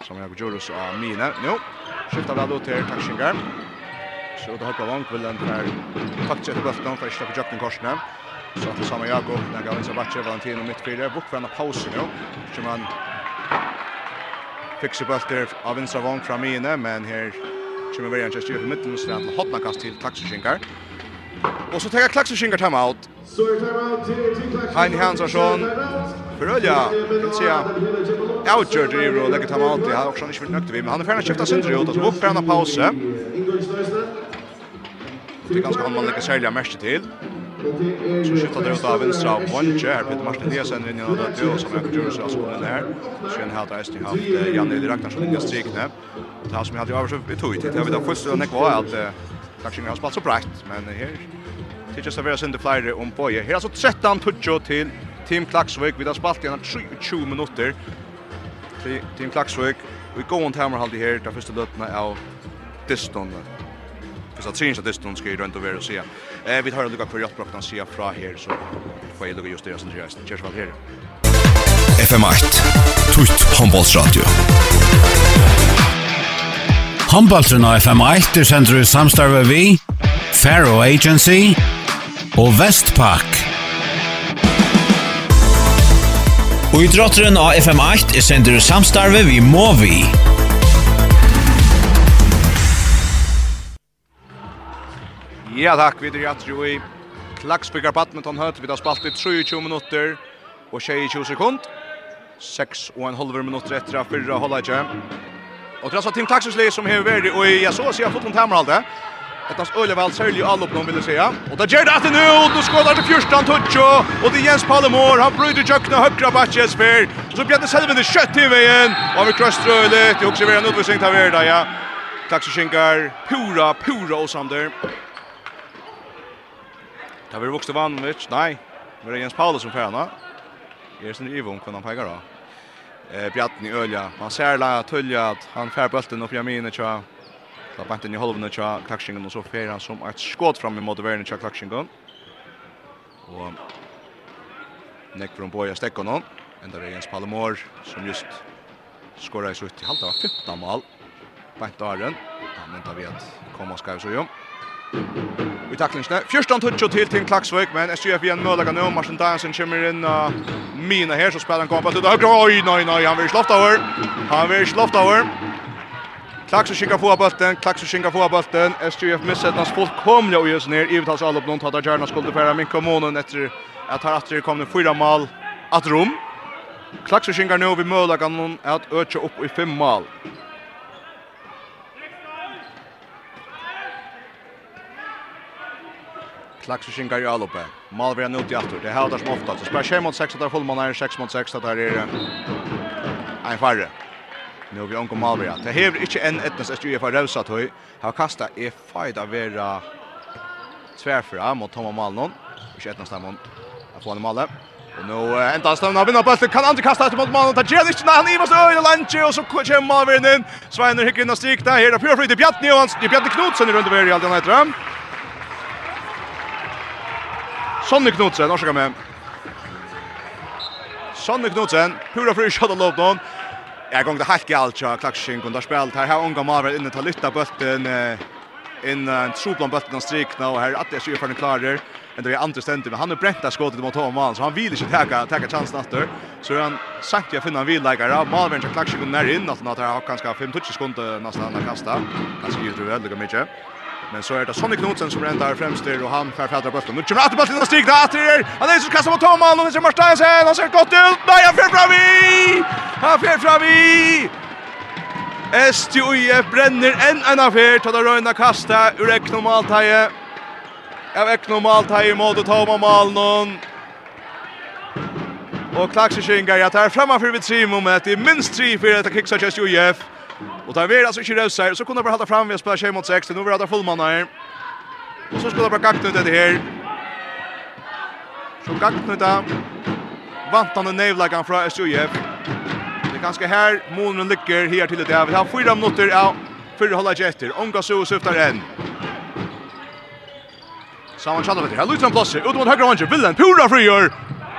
Samal Djuros og Mine. Jo, skifter vel ut til Taksingar. Så det har på vank vil den her faktisk etter bøften for ikke på jøkken korsene. Så att samma Jakob, där går Lisa Batche, Valentino för en paus nu. Som han fixar bort där av vänstra vång fram inne, men här kommer vi igen just i mitten så att hotna kast till Taxishinkar. Och så tar jag Klaxishinkar time out. Så är time out till Hein Hansson. Förölja, vill säga. Outger driver och lägger time out. Jag har också inte varit nöjd vid, men han är färdig att skifta sönder ut och så bort för en paus. Det är ganska han man lägger sälja mest till. Så skiftar det ut av vänstra av Bonche, här Peter Martin Nielsen vinner av det och som ökar Jurus alltså den här. Sen har det Esten haft Janne Eli Ragnarsson in i strikne. Det här som jag hade över i tog tid. Jag vet att först när kvar att kanske har spalt så brett, men här Tidigt så värsen det flyger om Boye. Här alltså 13 toucho till Team Klaxvik. Vi har spalt i 23 minutter. Team Klaxvik. Vi går runt hammer halt här. Det första lötna av Diston. Första tredje Diston ska ju runt över och se. Eh, vi tar en lukka på rødbrokken sida fra her, så får jeg lukka just det jeg synes jeg. Her. FM8, Tutt Håndbollsradio. Håndbollsen av FM8 er sender du samstarve vi, Faro Agency og Vestpak. Og idrotteren av FM8 er sender du samstarve vi Movi. Movi. Ja takk, vi er at jo i Klagsbyggar badminton høtt, vi har spalt i 23 minutter og 22 sekund. 6 og en halver minutter etter av fyrre holdet ikke. Og det er altså Tim Klagsbyggar som har vært i, og jeg så å si at fotlund hammer Et hans øyla vel særlig alle opp noen vil jeg si. Og da gjør det etter nå, og nå skålar til fyrstan Tutsjo, og det er Jens Pallemår, han bryter tjøkna høyra Batches for. så blir det selv med det kjøtt i veien, og han vil litt, det er også en utvisning til å verda, ja. Klagsbyggar, pura, pura og sander. Det har vi vuxit Ivanovic. Nej, men det er Jens Paulus som färna. Ersen Ivo kan han peka då. Eh Bjartni Ölja. Man ser la Tulja att han fär bulten upp i Amine tja. Så bant i holvene tja klaksingen, och så fär han som ett skott fram i motiverende tja klaxingen. Och for från Boja stäcker nå. Enda det er Jens Palmor som just skorar i slutet. Halta var 15 mål. Bant Aren. Han väntar vi att komma ska så ju i tacklingsne. 14-touch till till Klaxvik, men SJF igen möjliga nu. Martin Dansen kommer in och mina här så spelar han kommer till högra. Oj, nej, nej, han vill slåfta över. Han vill slåfta över. Klaxvik skickar på bollen, Klaxvik skickar på bollen. SJF missar den fullkomliga och just ner. Ivet all upp någon tar gärna skulle färra min kommunen efter att har åter kommer fyra mål att rum. Klaxvik skickar nu vid möjliga någon att öka upp i fem mål. Klaxishin går i alloppe. Malvera nu till aftur. Det här där som ofta. Så spelar 6 mot 6 där Holman är 6 mot 6 där är en färre. Nu har vi onkom Malvera. Det här är inte en ettnes att ju för höj. toy. Har kastat är fight av era tvärfra mot Thomas Malnon. Inte ettnes där mot Aflan Malle. Och nu ända stannar han vinner bollen. Kan inte kasta ut mot Malnon. Det gör inte när han Ivas öde lunch och så kommer Malvera in. Sveiner hickar in och stryk där. Här är Pjörfrid till Bjartni och hans är Bjartni Knutsen runt över i all den här drömmen. Sonny Knudsen, norska med. Sonny Knudsen, pura fri shot av Lobdon. Jag gång det helt galt så Klaxin kunde spela här. har unga Marvel inne tar lyfta bulten in en troplan bulten och strikna och här att det ser för en klarer. Men det är andra ständigt men han är bränta skottet mot Tom Thomas så han vill inte ta ta chansen åter. Så han sagt jag finna en villäggare. Marvel och Klaxin går ner in att han har kanske 5-10 sekunder nästan att kasta. Kanske ju tror jag det mycket. Men så är det Sonny Knudsen som räntar främst där och han skär fatta bollen. Nu kommer åter bollen stiger stig där åter. Han är så kastar mot Toman och nu kommer Martinsen. Han ser gott ut. Nej, han fer fram i. Han fer fram i. STUIF brenner en en affär till det röna kasta ur Eknomaltaje. Jag vet Eknomaltaje mot Toman Malnon. Och klaxer sig inga. Jag tar framför vid Simon med att det är minst tre för att kicksa just UIF. Och där vill alltså inte rösa här. Så kunde bara hålla fram vi spelar tjej mot 6. Nu vill det fullmanna här. Och så skulle bara kakta ut det här. Så kakta ut det. Vantande nevlagan från SUF. Det är ganska här. Månen lycker här till det här. Vi har fyra minuter. Ja, fyra hålla jätter. Omga så syftar en. Saman Chalov här. Lutar en plats. Ut mot högra vänster. Villen. Pura frigör.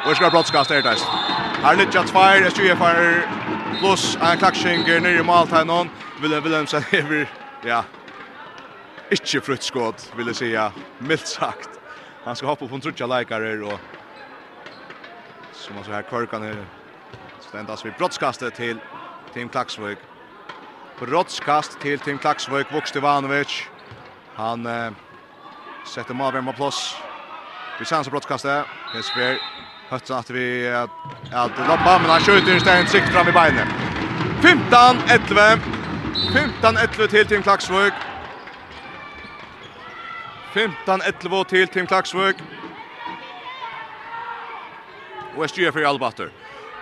Och ska brottskast är det. Här nyttjar tvär. SUF har plus en klakshinger nere i måltegnen. Willem Willemsen över, ja, ikke fruttskåd, vil jeg säga, mildt sagt. Han ska hoppa på en trutja leikare, og som man här kvarkan är stendas vid brottskastet til Team Klaksvøk. Brottskast til Team Klaksvøk, Vuk Ivanovic. Han eh, setter Malvern med plass. Vi ser hans brottskastet. Hesper Hötsen att vi att lappa men han skjuter just en sikt fram i benen. 15 11. 15 11 till Tim Klaksvik. 15 11 till Tim Klaksvik. Och SG för Albatter.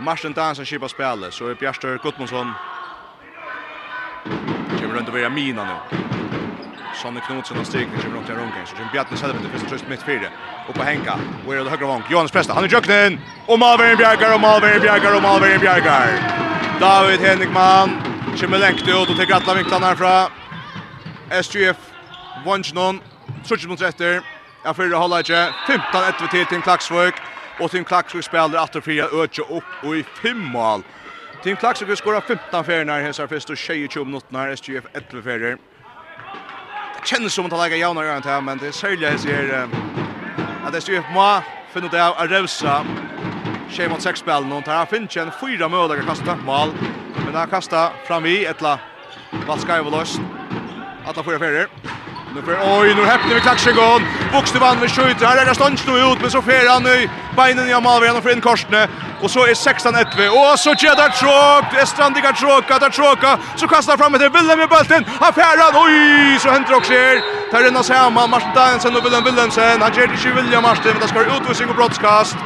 Marsen Dansen skipar spelet så är Bjärstör Gudmundsson. Kommer runt och vara mina nu. Sonny Knutsen och Stig kommer runt till Runke. Så Jim Bjartne sätter det första tröst mitt fyra. Och på Henka. Och är det högra vank. Johannes Presta. Han är jöknen. Och Malvin Bjergar och Malvin Bjergar och Malvin Bjergar. David Henrikman. Kommer längt ut och tar alla vinklarna härifrån. SGF Vonsnon. Sutsch mot rätter. Jag får hålla inte. 15 1 till Tim Klaxvik. Och Tim Klaxvik spelar 8-4 ökje upp och i fem mål. Tim Klaxvik skorar 15 färger när hälsar först och 22 minuter när SGF 11 färger kjennes som att lägga jaunar gärna till men det är sälja ser att det styr på mig finna det av Revsa tjej mot sex spel någon tar finns en fyra mål möjliga kasta mål men han kasta fram vi ettla Valskaj var lost han får färger Nu för oj, nu häppte vi klacksegån. vann med skjuter. Här är det stånd ut, men så fer han i beinen i Amalvien och för in korsne. Och så är 16-1. Och så kedar tråk. Estrandiga tråka, där tråka. Så kastar fram ett Willem med bulten. Han färar. Oj, så händer också här. Tar den oss hemma. Martin Dansen och Willem Willemsen. Han ger det till William Martin. Men det ska utvisning och brottskast.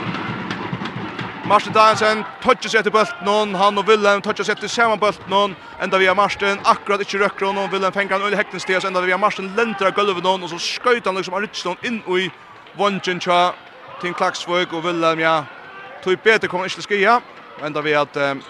Marsten Dansen touchar sig till bulten han och Willem touchar sig till samma bulten ända via Marsten, akkurat inte rökar honom, Willem fänger han öle häkten till, ända via Marsten läntrar golvet någon och så skjuter han liksom Richardson in i vunchen tja till Klaxvåg och Willem ja, tog bättre kommer inte skia, ända via att um,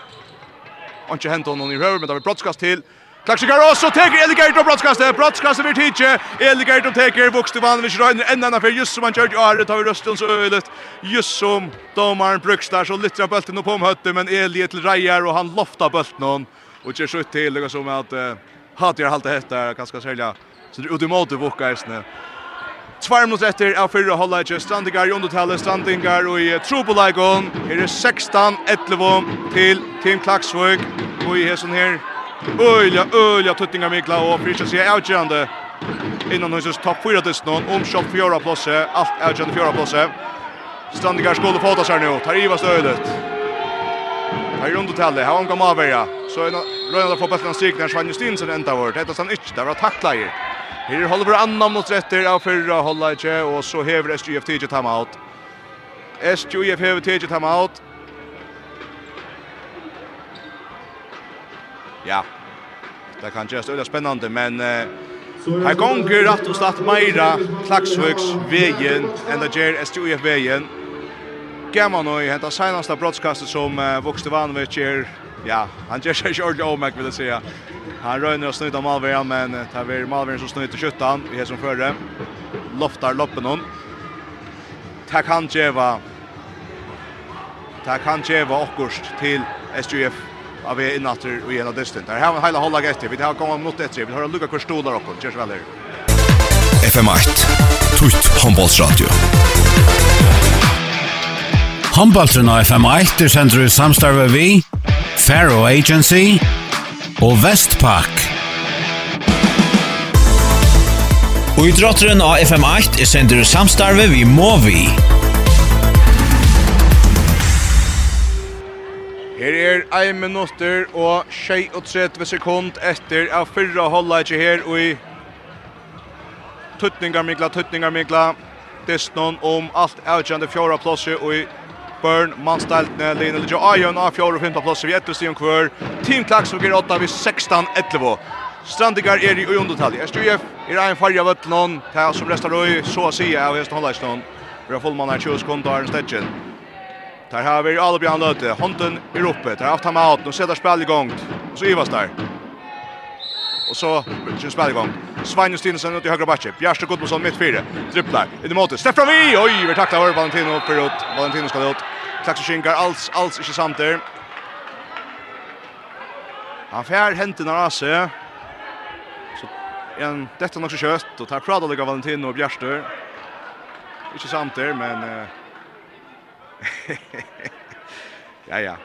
inte hänt honom i rör men det var brottskast till Klaxikar også teker Eligert og brottskastet. Brottskastet vil tidkje. Eligert og teker vokste vanligvis røyner enda enda for just som han kjørt i året av så øylet. Just som domaren bruks der, så litt av bølten og påmhøtte, men Elie til reier, og han lofta bølten hon. Og ikke ut til, lukka som at uh, Hatier halte hette, ganske særlig. Så det er ut i måte vokka eisne. Tvær minutter etter av fyrre holdet ikke. Strandingar i undertallet, Strandingar i uh, trobolagon. Her er 16-11 til Team Klaksvøk. Og i hessen her Ölja, ölja tuttingar Mikla och Frischer sig avgörande innan hos topp 4 dist någon om shop fjärde plats allt avgörande fjärde plats Strandigar skulle få ta sig nu tar Iva stödet Här runt och tälle har han kommit avvärja så en röna får bättre strik när Svan Justinsen ända vart detta han inte där var tackla i Här håller för annan mot rätter av förra hålla inte och så häver SGF tidigt timeout. SGF häver tidigt timeout. ja, det kan just veldig spännande men eh, her gonger rett og slett meira klagsvøks veien enn det gjør STUF Gamma nu i henta senaste broadcastet som eh, Vokste Vanovic gjør, ja, han gjør seg ikke ordentlig omegg, vil jeg. Han røyner oss snuta Malvern men tar vi Malvern som snuta kjøttan, vi är som förre. Loftar loppen hon. Det kan gjøre, det kan gjøre okkurst till STUF av vi innatter och ena distan. Där har hela hålla etter. Vi har kommit mot etter. Vi har Luka Kostolar och kon. Körs vel her. FM8. Tutt Hombolsradio Handballsen av FM8 er sender i samstarve vi, Faro Agency og Vestpak. Og idrotteren av FM8 er sender i samstarve vi Movi. Her er 1 minutter og 36 sekund etter av fyrra holda ikke her og i tuttningar mikla, tuttningar mikla Destnon om alt avgjande fjora plåse og i Burn, Manstaltene, Lina Lidjo Ajon av fjora og fymta plåse vi etter Sion Kvør Team Klaksvog er 8 vi 16-11 Strandigar er i undertalje. SJF er ein farja vøttlån, det som restar røy, så å si av hesten holda ikke noen Vi har fullmann her 20 sekunder, Arne Stetjen. Där har vi alla bra nöte. Honten i uppe. Där har haft out Nu sätter spel igång. Och så Ivas där. Och så kör spel igång. Svein Stinsen ut i högra backe. Bjarste Gudmundsson mitt fyra. Dribblar. In i målet. Stepp vi. Oj, vi tacklar över Valentino upp förut. Valentino ska ut. Klaxschinkar alls alls inte samt där. Han fär henten av Asse. Så en detta nog så kött och tar Prada lika Valentino och Bjarster. Inte samt där men eh, ja, ja.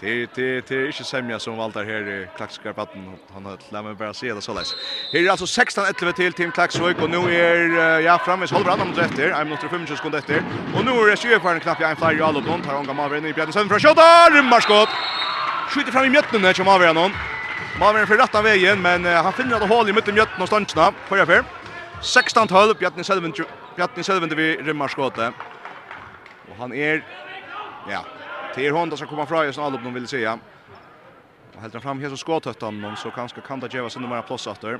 Det det det är inte sämja som Walter här i Klaxkarpatten. Han har låt mig bara se det så läs. Här är alltså 16-11 till Team Klaxvik och nu är ja framme så håller han om efter. I'm not sure 25 sekunder efter. Och nu är det 20 för en knapp jag en flyer all upp någon tar hon gammal in i bjärden sen från skott. Rymmarskott. Skjuter fram i mitten när kommer avgör någon. Maver för rätta vägen men han finner att hål i mitten mitten och stansna. jag för 16-12 Bjarni Selvent Bjarni Selvent vi rymmarskottet han är ja, det är hon som ska komma fram just allt om vill säga. Och helt fram här så skottet han någon så kanske kan det ge såna några plus åter.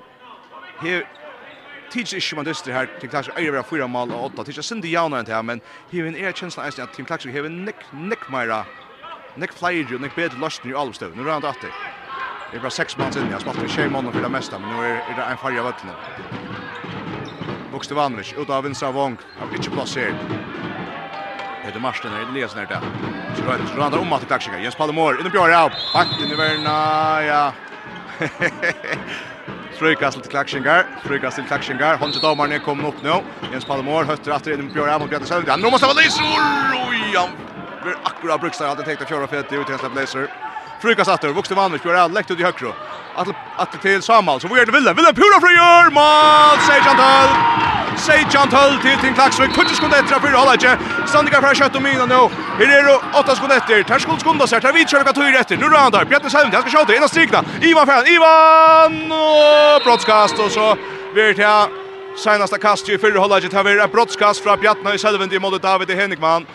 Här tids ikke man dyster her, Tim Klaxer eier vera fyra mal og åtta, tids er sindi jaunare enn det her, men hivin er kjensla eisen at Tim Klaxer har nekk, nick meira, nekk flyger og nekk bedre løsner i alvstøv, nu er han datter. Det er bara sex mann sinne, jeg smalt vi tjej måneder för det mesta, men nu er, er det en farge av vøttene. Vokste Vanvich, ut av vinstra vong, har ikke plassert. Peter Marsten är Elias när det. Så rör det. Så han om att klaxinga. Jens Palmor inne på ja. Back in i värna. Ja. Strykas till klaxingar. Strykas till klaxingar. Hon till domaren kommer upp nu. Jens Palmor hötter åter in i Björn mot Peter Sönder. Nu måste vara Lisa. Oj, han blir akkurat bruksar hade tänkt att köra för att det utensla Laser. Strykast åter. Vuxte Malmö kör läkt ut i högra att till Samuel så vi är det vill vill pura för gör mål! Sejan Chantal. Sejan Chantal till Tim Klaxvik kunde skunda efter för hålla inte Sandika för skott och mina nu här är det åtta skott efter tar skuld skunda sig tar vi kör kat efter nu rör han där Bjärte Salm jag ska skjuta ena strikna. Ivan Färn Ivan! Broadcast. Och så blir det senaste kastet i fyrre hållet har vi ett brottskast från Bjartna i Selvin i målet. David Henrikman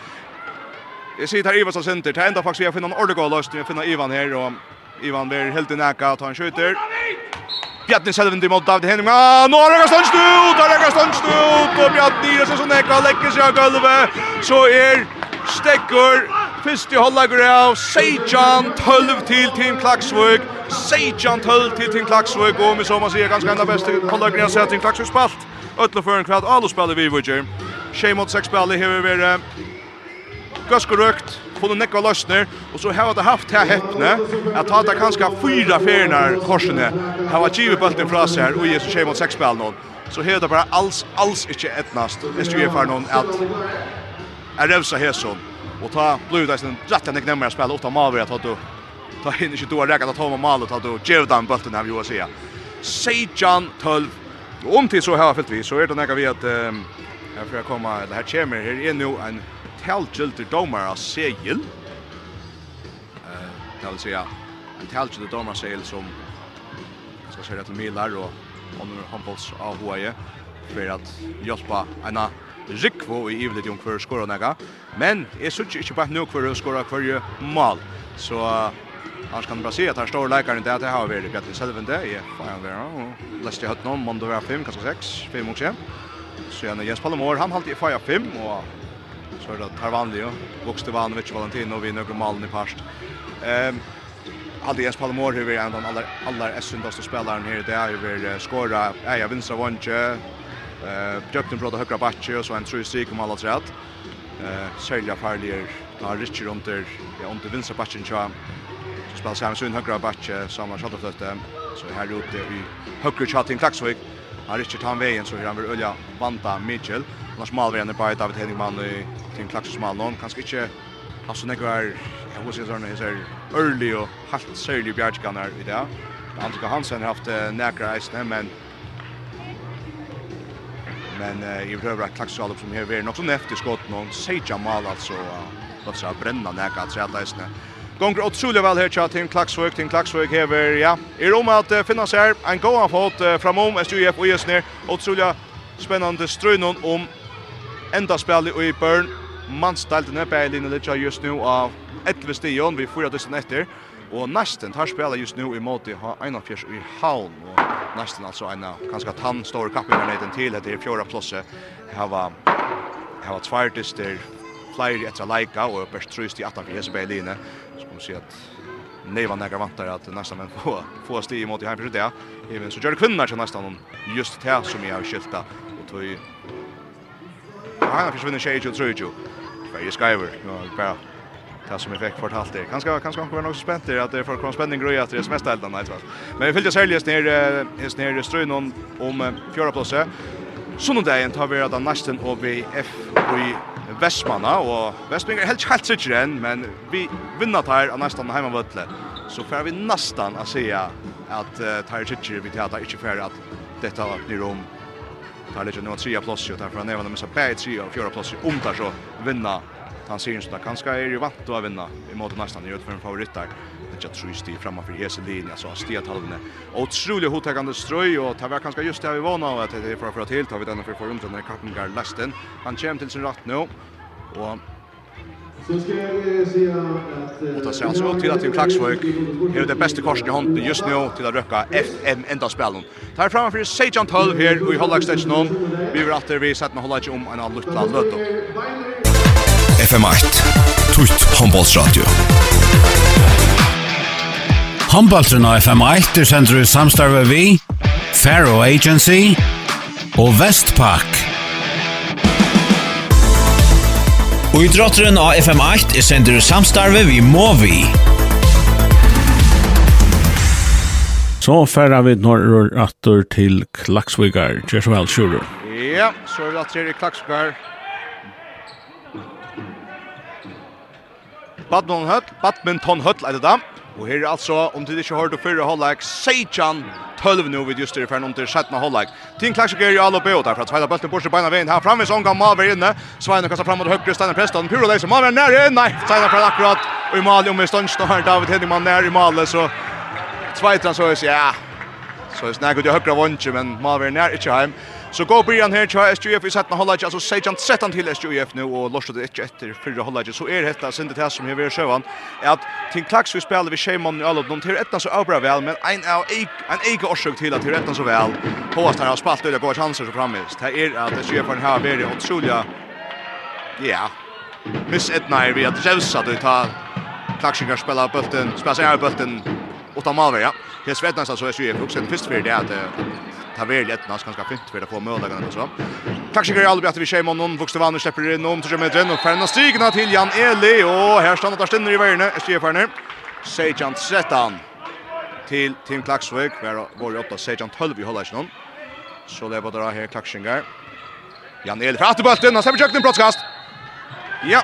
Jag sitter Ivan som senter. Det enda faktiskt har finnet en ordentlig vi har finnet Ivan här och Ivan blir helt i näka att han skjuter. Bjarni Selvin mot David Henning. Ah, nu har han stått ut, har han stått ut och Bjarni är så näka lägger sig av golvet. Så är Stekker Fyrst i hållagur av Sejan 12 til Team Klaksvøk Sejan 12 til Team Klaksvøk Og med som man sier ganske enda beste hållagur av Team Klaksvøk spalt Ötla för en kvart, alla spelar vi vudger Tjej mot seks spiller hever vi Gøskerøkt funnet nekva løsner, og så har det haft her heppne, at ta det kanskje fyra ferner korsene, har vært givet bulten fra seg her, og Jesus kommer mot sex spil någon. Så har det bare alls, alls ikke etnast, hvis du er for noen at er revsa hesson, og ta blod deg sin rett enn ikke nemmere spil, og ta maver at du ta in ikke du har rekket ta med och ta då ge den bulten her, vi å si. Seijan 12, og om till så har jeg fyllt vi, så er det nekka vi at um, Herfra komma det her kommer, her er nu en talgiltig domar av segil. Eh, det vil säga en talgiltig domar av segil som ska köra till Milar och under Hampels av Hawaii för att hjälpa en Rikvo i Ivlet Jung för skora några. Men är så inte på nu för att skora kvar mål. Så Annars kan du bara se at her står leikaren det at jeg har varit gött i selvende. Jeg får han være, og leste i høtten om, om det 5, kanskje 6, 5 og også. Så igjen er Jens Pallemor, han halte i 5, og så er det Tarvanlio, Bokstevanovic, Valentino, vi några malen i parst. Ehm Aldi Jens Palmor hur vi är en av alla alla essendast spelaren här det är ju vill skora ja vinstra vondje, eh Jökten bröt högra backe och så en tru streak om alla Uh, Eh farlig er da Richard under ja under vinstra backen så spelar Samson högra backe samma skottet så här ute i högra chatting Klaxvik. Har Richard han vägen så han vill ölja vanta Mitchell. Lars Malveren er bare David Henningman i Tim Klaxus Malon. Kanskje ikke han som ikke er, jeg vil si sånn, hans er ørlig og helt særlig bjergskaner i det. Antika Hansen har haft nekra eisene, men men i behöver att Klaxus Alop som här är nog så näft i skott någon Seja Mal alltså låt säga bränna näka att säga läsna. Gånger otroligt väl här chat in Klaxvik till Klaxvik hever, ja. I rum at uh, finnas här en gåan fot uh, framom SUF og just ner otroligt spännande strönon om enda spillet i Bern. Mansdaltene på linje litt just nu av 11 stion vi får det etter. Og nesten tar spelet just nu i måte ha en av fjers i havn. Og nesten altså en av ganske tann store kappen i nøyden til etter fjorda plosset. Her var, her var tverdister flere etter leika og best trøst i 18 for Hesebeg linje. Så kan vi si at Neivan nekker vantar att nästan men få, få sti i måte i heimpyrst det. Men så gör det kvinnar til nästan just det som jag har skilta och tog han försvinner tjej och tror ju. Varje skriver, ja, bara det som jag fick fortalt det. Kanske kanske han vara något spänt det att det får komma spänning grejer att det är mest helt annat. Men vi fyllde säljes ner är ner strön om om fjärde platsen. Sonnendagen tar vi redan nästan och vi F i Vestmanna och Vestmingar helt helt sikker än men vi vinner tar nästan hemmavölle. Så får vi nästan att säga att tar sikker vi tar inte för att detta blir om Där ligger nu trea plats ju därför han även missa bäj trea och fjärde plats om där så vinna. Han ser så att kanske är ju vant att vinna i mot nästan i för en favorit där. Det jag tror sti framme för Jesse så alltså stiet halvne. Otroligt hotagande ströj och tar var kanske just det vi var av att det är för att helt har vi denna för förrummet när kappen går lasten. Han kommer till sin rätt nu och Och det ser alltså ut till att Tim Klaxvik är det bästa korsen i hånden just nu till att röka FM enda spelen. Tar fram för Sejan 12 här i Hollagstation någon. Vi vill att vi sätter med Hollagstation om en av Lutla Lutto. FM8. Tutt handbollsradio. Handballtrun av FM8 er sender i samstarve vi, Faro Agency og Vestpak. Og i drotteren av FM8 er sender samstarve vi må vi. Så færre vi når rattur til Klaksvigar. Gjør så vel, Sjurur. Ja, så er det rattur til Klaksvigar. Badminton Hutt, Badminton Hutt, er det da? Og her er altså, om du ikke har hørt å fyrre hållag, Seichan 12 nå vid just det for under 17 hållag. Tin Klaxer Gary all oppe og derfra tveila bulten borse beina veien her framme, sånn gammel Malver inne. Svein kastar fram mot høyre, Steinar Preston, Puro Leise, Malver nær, nei, Steinar Preston akkurat, og i Mali om en stund snart, David Hedingman nær i Mali, så Sveitran så er ja, så er snakket i høyre vondtje, men Malver nær ikke heim. Så går Brian här tjua SJF i sättna hållet, alltså Sejan 13 till SJF nu och lossade det inte efter förra hållet. Så är det detta syndet här som jag vill sjövan, är att till klax vi spelar vi Shemon i Alop, de till ettan så avbra väl, men en av en egen orsak till att till ettan så väl, påast han har spalt ut går chanser så framvis. Det är att SJF har varit otroliga, ja, miss ett när vi att Jevsa då ta. Klacksingar spela bulten, spela sig av bulten, ta malver, ja. Det är svetnas alltså SJF också, den första för det att ta väl ett nas ganska fint för att få möjligheten och så. Tack så mycket alla att vi kör med någon vuxna vann släpper in om till metern och förna stigna till Jan Eli och här står där ständer i vägen Stefaner. Sejan Setan till Tim Klaxvik var var åtta Sejan 12 i Hollandsson. Så det var där här Klaxingar. Jan Eli för att bollen har släppt en broadcast. Ja.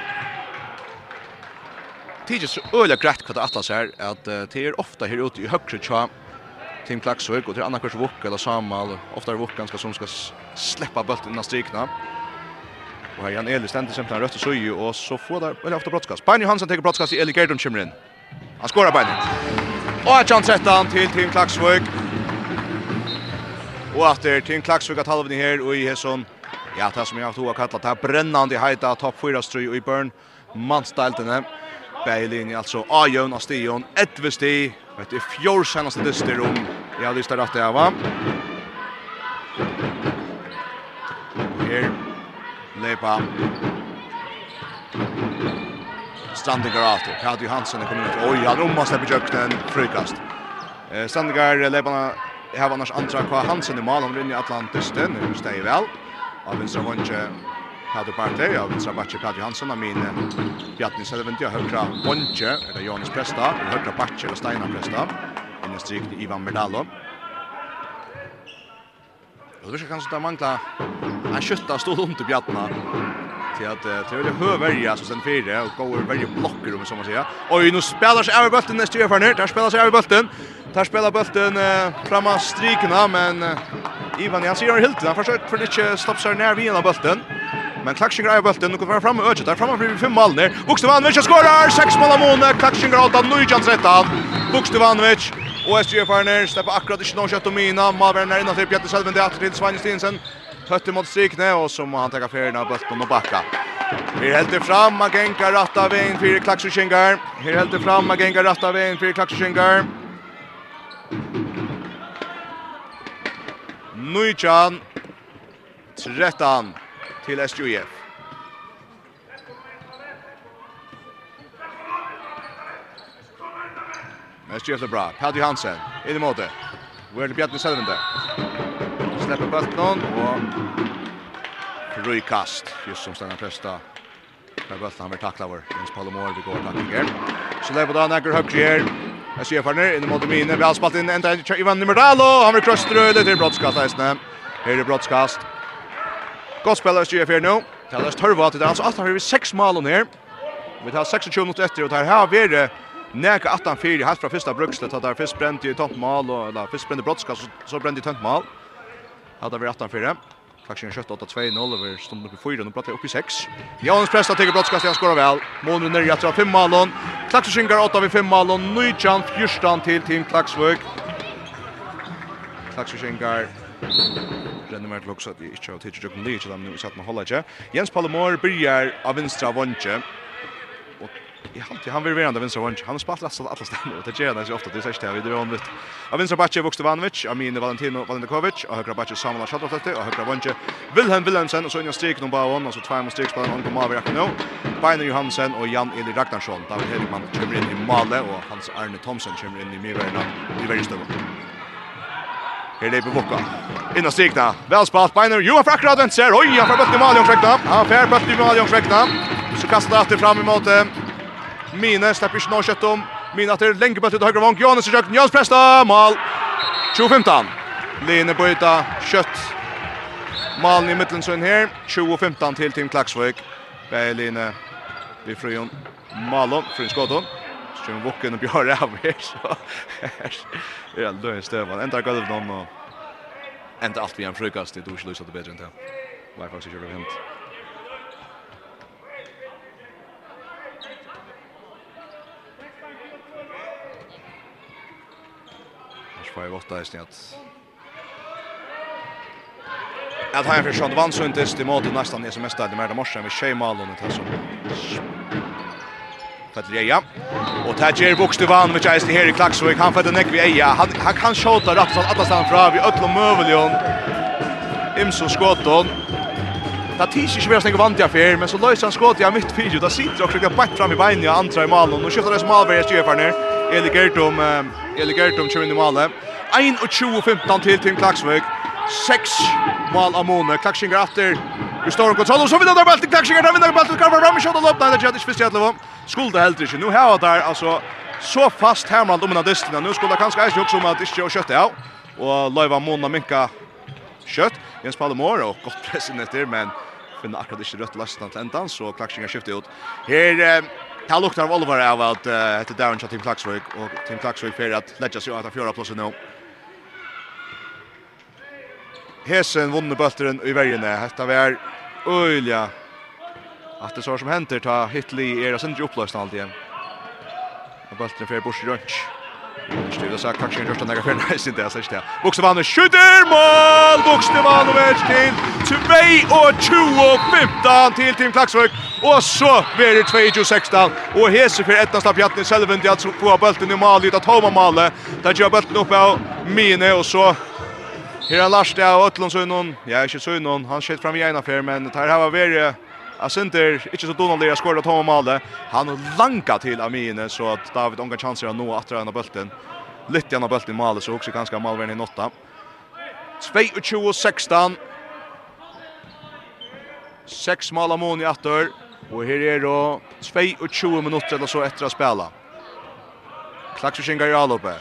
Tidigt så öliga grätt kvart Atlas här att det är ofta här ute i högre tjua Tim Klaxvik och till andra Kurs Wok eller Samal ofta är Wok ganska som ska släppa bollen innan strikna. Och här Jan Eli ständer simpelt rött och så ju och så får där eller ofta brottskast. Benny Hansen tar brottskast i Eli Gerdon kommer. Han skorar Benny. Och ett chans rättan till Tim Klaxvik. Och att det Tim Klaxvik att halva här och i Hesson. Ja, det som jag har tog att kalla det här brännande hejta topp 4 stry i Burn. Manstaltene. Bälinje alltså Ajon och Stion. Ett vid Det är fjord senaste dyster om jag hade lyssnat rätt här va? Här lepa Strandigar efter. Pat Johansson kommer ut. Oj, han rommar sig på kökten. Frukast. Eh, Strandigar lepa har annars andra kvar Hansen i mål. Han vinner Atlantisten, Nu stäjer väl. Av vinstra vunche hade Bartley av Vinstra backe Patrik Hansson av min Bjarni Selventi och högra Bonche eller Jonas Presta och högra backe eller Steinar Presta in i Ivan Merdalo Och det kanske ta mangla en skytta stod runt till Bjarna till att det är hövärja så sen fyra och går varje blocker om som man säger. Oj nu spelar sig över bulten nästa över ner. Där spelar sig över bulten. Där spelar bulten eh, framma strikerna men Ivan han gör helt. Han försöker för inte stoppa sig när vi den bulten. Men Klaxinger är bulten, nu kommer fram och der Där framme blir fem mål ner. Bukstevanovic skorar, sex mål av Mone. Klaxinger åtta, nu chans rätt av. Bukstevanovic och SG Farner steppar akkurat i någon kött och mina. Malvern är innan till Selven, det till Svein Stinsen. Tøtt mot strikne, og så må han teka ferien av bulten og bakka. Her helt det fram, Magenka gengar ratta vein fyrir Klaxinger. Her helt det fram, Magenka gengar ratta vein fyrir Klaxinger. Nujjan, 13 til SJF. SJF er bra. Paddy Hansen, i det måte. Where Bjarni Selvende. Slepper bøtten og røy kast. Just som stannar Presta. Med bøtten han vil takla vår. Jens Palomor, vi går taklinger. Så lever da Nekker Høgri her. SJF er nere, inne mot mine. Vi har spalt inn enda Ivan og Han vil krøstrøy, det er brottskast, Eisne. Her er brottskast. Godt spiller styrer for nå. Tellers tørva til det. Altså, alt har vi seks mål her. Vi tar 26 minutter etter, og det her har vært Neka 18-4 helt fra første brukste, at det er først brent i tomt mål, og, eller først brent i brottskast, så, så brent i tomt mål. Hadde det vært 18-4. Faktisk en kjøtt 8-2-0 over opp i 4, nå prater jeg i 6. Janus Presta tenker brottskast, han skårer vel. Månen nere etter 5 mål. Klakseskingar 8-5 mål, og Nujjan 14 til Team Klaksvøk. Klakseskingar renner mer til også at jeg ikke har tidligere jokken lige til dem nu i satt med holdet ikke. Jens Palomor byrjar av vinstra vondje. Og har alltid han vil være av vinstra vondje. Han har spalt rastet alle stedene, og det gjør han så ofte, det er ikke det vi drar om vitt. Av vinstra batje Vukste Vanovic, av Valentino Valentikovic, av høyre batje Samuel Shadrofletti, av høyre vondje Wilhelm Wilhelmsen, og så inn i striken om Bavon, og så tvær mot strikspilleren på Mavi Rakhno, Beiner Johansen og Jan Eli Ragnarsson. David Herikman kommer inn i Male, og Hans Arne Thomsen kommer inn i Miverna i Veristøvån. Her leper Vokka. Inn og stigna. Vel spalt Beiner. Johan fra akkurat venstre. Oi, han får bøtt i Malion Krekna. Han får bøtt i Malion Krekna. Så kastar det alltid fram imot Mine. Slipper ikke nå kjøtt om. Mine etter lenge bøtt ut av høyre vank. Johannes i kjøkken. Johannes Presta. Mal. 2015. Line på yta. Kjøtt. Malen i Midtlandsund her. 2015 til Team Klaksvøk. Beiline. Vi frøyon. Malon. Frøyon Skådon. Så vi vokken och Björn av her, så är det døgn støvann. Enda gulv noen, och ända allt vi en frukast, det då ikke lyst til bedre enn det. Det er faktisk ikke det hent. Jag får ju åtta i snitt. Jeg tar en fyrsjånd vannsundtist i måte nesten i semester, det er mer det morsen, vi tjej malen, det er som fattar Leia. Och där ger Bokstevan med Jason här i Klaxvik. Han fattar neck vi Eja. Han, han kan skjuta rätt så alla stan fram vi Ötlom Mövelion. Imso skotton. Ta tisch ju mer snägg vant jag för men så löser han skott jag mitt fyrju. Där sitter också jag bak fram i benen i andra i målen och skjuter det smalberg för ner. Eli Gertum Eli Gertum kör in i målet. 1-2-15 till Tim Klaxvik. 6 mål av Mone. Klaxingar efter. Vi står och kontroll och så vidare där bollen Klaxingar där vinner bollen. Kan fram i Ramshot och lopp där det är just för skulle det heller. Nu har det der, altså, så fast Hermland om en av distene. Nu skulle kanske kanskje eisen om at ikke å kjøttet av. Og Løyva Mona Minka kjøtt. Jens Palomor, og gott press inn etter, men finna akkurat ikke rött lasten til enden, så Klaksingen skifter ut. Her, eh, det luktar av Oliver av at uh, etter Darren til Team Klaksvøk, og Team Klaksvøk fyrir at Ledja seg av fjøra plasset nå. Hesen vunne bøtteren i vergene. Hetta var øyla att det så som händer ta Hitli är det sindri upplöst allt igen. Och bulten för Bush Runch. Styr det så kanske inte några för nice inte alltså inte. Buxman skjuter mål. Buxman och till 2 och 15 till Tim Klaxvik och så blir det 2 16 och Hesse för ett nästa pjatten Selvin det att få bulten i mål utan Thomas målet. Där gör bulten upp av Mine och så Här är Lars där och Ötlundsson. Jag är inte så någon. Han skjuter fram i ena för men det här var varit Jag synter inte så Donald Lea skörda Tom Malde. Han lanka till Amine så att David onka chanser att nå att av bulten. Lite gärna bulten i Malde så också ganska Malvern i notta. 22-16. Sex mål av Moni attor. Och här är då 22 minutter eller så efter att spela. Klaxushinga i Alope.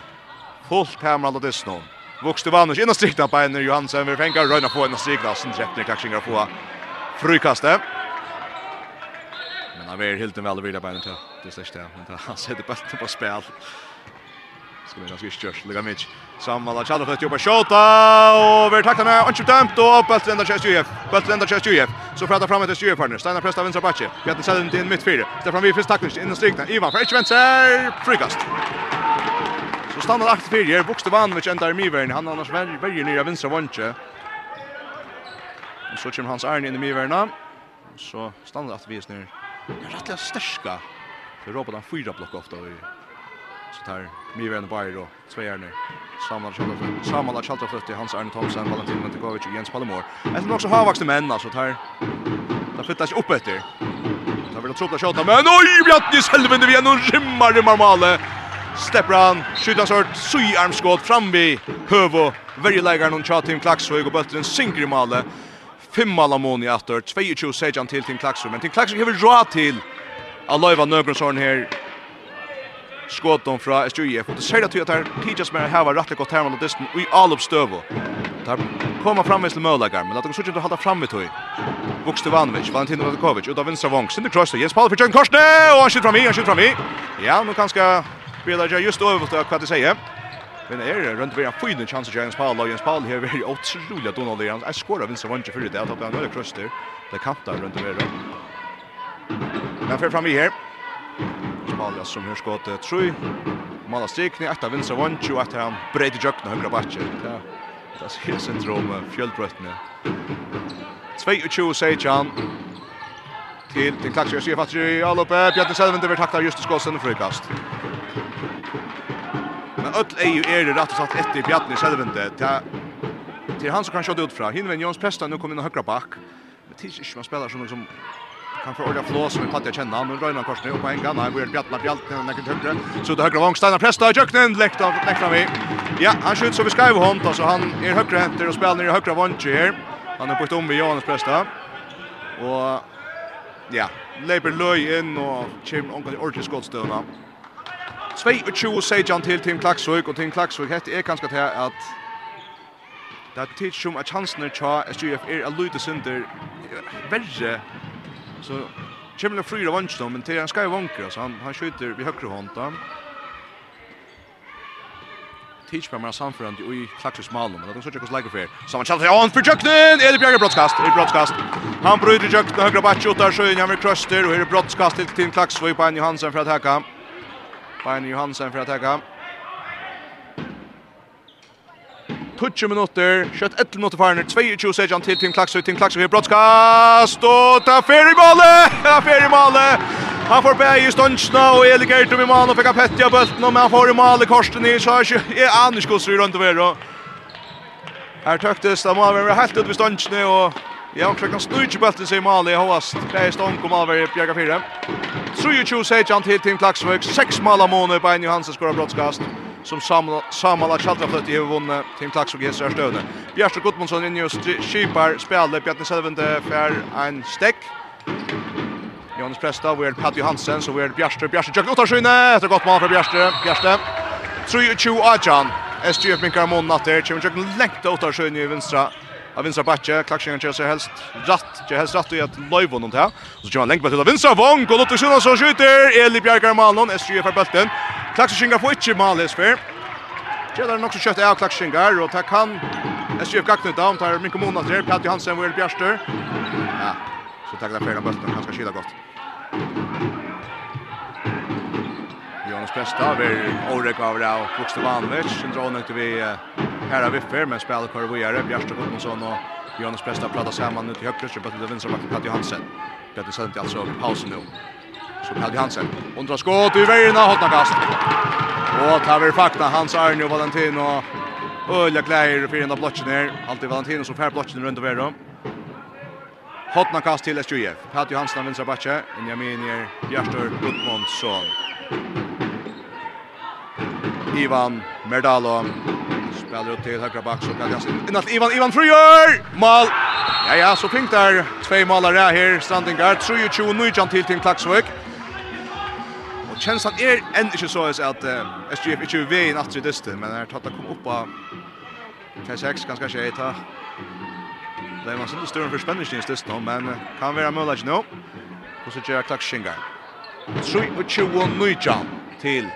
Fullt hemma alla Disney. Vuxte Vanus innan strikna på Johansen. Vi fänkar röjna på innan strikna. Sen träffar Klaxushinga på frukastet han är helt en väl vidare på inte. Det släcks där, men han sätter bollen på spel. Ska vi ganska körs, lägga mitt. Samma la Chalo fått jobba skjuta och vi tackar när Anchip dömt och bollen där körs UF, Bollen där körs UF. Så pratar fram ett ju partner. Steinar Presta, vänstra backe. Vi hade sällan till mitt fyra. Stefan vi först tackling innan i strikna. Ivan för vänster frikast. Så stannar aktivt fyra. Bokstavanovic i Mivern. Han annars väljer nya vänstra vänster. Så kommer Hans Arne in i Miverna. Så stannar akt vi är snur är rätt starka. För robotar fyra block ofta i så tar Miren Bayro tvärner Samuel Chalter Samal Chalter flyttar Hans Arne Thomsen Valentin Matkovic och Jens Palmor. Jag tror också Havax till män alltså tar där flyttas upp efter. Där vill troppa skjuta men oj Bjartni Selvende, vi ändå rimmar det normale. Stepran skjuter sort syarmskott fram vid Hövo. Varje lägaren och Chatim Klaxvig och bulten synker i målet fem mål mån i åter. 22 sejan till till Klaxon. Men till Klaxon har vi råd till att löva Nögrensson här. Skotton från SJF. Och det säger att det här tidigast med att häva rättligt gott här med distan i all stövo. Där kommer fram med möjligheter. Men att de såg inte hålla fram vid tog. Vukstevanovic, Valentin Vadakovic, utav vänstra vång. Sinter Krosta, Jens Paul för Jön Korsne! Och han skjuter fram i, han skjuter fram i. Ja, nu kan ska spela just över vad det säger. Men er det rundt vera fyrne chanser til Jens Paul, og Jens Paul har vært utrolig at Donald Jans. Jeg skårer vinst og vant ikke det, at han veldig krøster. Det kanter rundt vera. Men fyrir fram i her. Paul som har skått tru. Mala strikning, etter vinst og vant, og etter han breit i jøkken og høyre bakke. Ja. Det er helt syndrom fjellbrøttene. 22 sier han til til klaksjer sier fast i alloppe. Bjarne Selvinder vil takta just skåsen frikast öll är er det rätt satt ett i Bjarni Selvende. Ta till han som kan skjuta ut fra. Hinven Jons Pesta nu kommer in och högra back. Men tills inte man spelar som som kan få ordet flå som vi fattar känna men han kors nu på en gång här blir Bjartna Bjalten när kan högra så det högra Wangstein Presta i köknen läkt av läkt vi ja han skjuter så vi ska ju hånd. alltså han är högra händer och spelar ner i högra vånche här han er på ett om vid Jonas Presta och ja leper Løy inn og kjem onkel Orchis Goldstone. 22 säger han till Team Klaxvik og Team Klaxvik heter er kanskje til at det er tids som at chansen er tja SGF er a lute synder verre så kommer det fryra vannsdom men til han skal jo vankra så han, han skjuter vid høyre hånda tids på mer samförande i Klaksviks Malum men det er sånn hvordan lager fyr så man kjallt on an for Jöknen er det bjerg broadcast? er broadcast. han bryter Jöknen høyre batsjota sjøen han vil krøster og er brottskast til Team Klaksvik på Annie Hansen for at hekka Arne Johansen för att täcka. 20 minutter, kjøtt 11 minutter farne, 22 sejan til Tim Klaksøy, Tim Klaksøy har brottskast, og ta fer i målet, ta fer i målet, han får bæg i ståndsna, og Eli Gertum i målet, og fikk av av bølten, men han får i målet korsten i, så er ikke jeg aner Anders Gosser rundt over, og her tøktes, da må han være helt ut ved ståndsna, og Ja, klockan snurr ikke sig seg i Hoast. Kaj stånd, kom över i Bjerga 4. Så ju tjus agent Tim Klaxvik. Sex mål av måned på en Johansen skorar brottskast. Som sammanlagt Kjalltra flöt i vunnit Tim Klaxvik i støvne. öden. Gudmundsson inn in just skipar spjallet. Bjartne Selvende fär en stekk. Jonas Presta, vi er Pat Johansen, så vi er Bjärsta. Bjärsta Jøkken åtta etter godt mål för Bjärsta. Bjärsta. 22 Ajan. SGF minkar mån natter. Kjemmer Jøkken lengt åtta skyne i vinstra av vinstra backe, klaksingen kjører seg helst ratt, kjører helst ratt i et løyvån om det her. så kör han längt til vinstra vong, og Lotte Sjöna så skjuter, Eli Bjergar Malon, SG för bølten. Klackningen får ikke mal Malis för. Kjellar nok så kjøtt av klakskingar, og takk han SJF Gagnuta, om det er min kommune til, Pjatti Hansen og Bjørster. Ja, så takk det flere av bøltene, han skal skyda godt. Sjöns bästa över Orek av Rao Vuxte Vanvich som drar nu till vi her av Viffer med spelar kvar er. Bjärsta Gudmundsson och Jonas bästa plattar samman ut i högre så bättre vänstra backen Katte Johansen. Bättre sent altså pausen nå. Så Katte Hansen. Undra skott i vägen av hotna kast. Och tar vi fakta Hans Arne och Valentino Ölja Kleir för enda blocken här. Alltid Valentino som fär blocken runt över dem. Hotna kast till SJF. Pat Johansson vänstra backe. Benjamin Bjärstor Gudmundsson. Ivan Merdalo spelar ut till högra back så kan jag se. innan Ivan Ivan Fryer mål ja ja så fint där två målare här standing guard 23 nu Jan till till Klaxvik och känns att är ändå inte så att att SGF inte är vill in efter dyster men har tagit kom upp av T6 ganska skit här Det är var inte större för spänning i det men kan vara möjligt nu. Och så gör Klaxvingar. 3 och 20 nu Jan till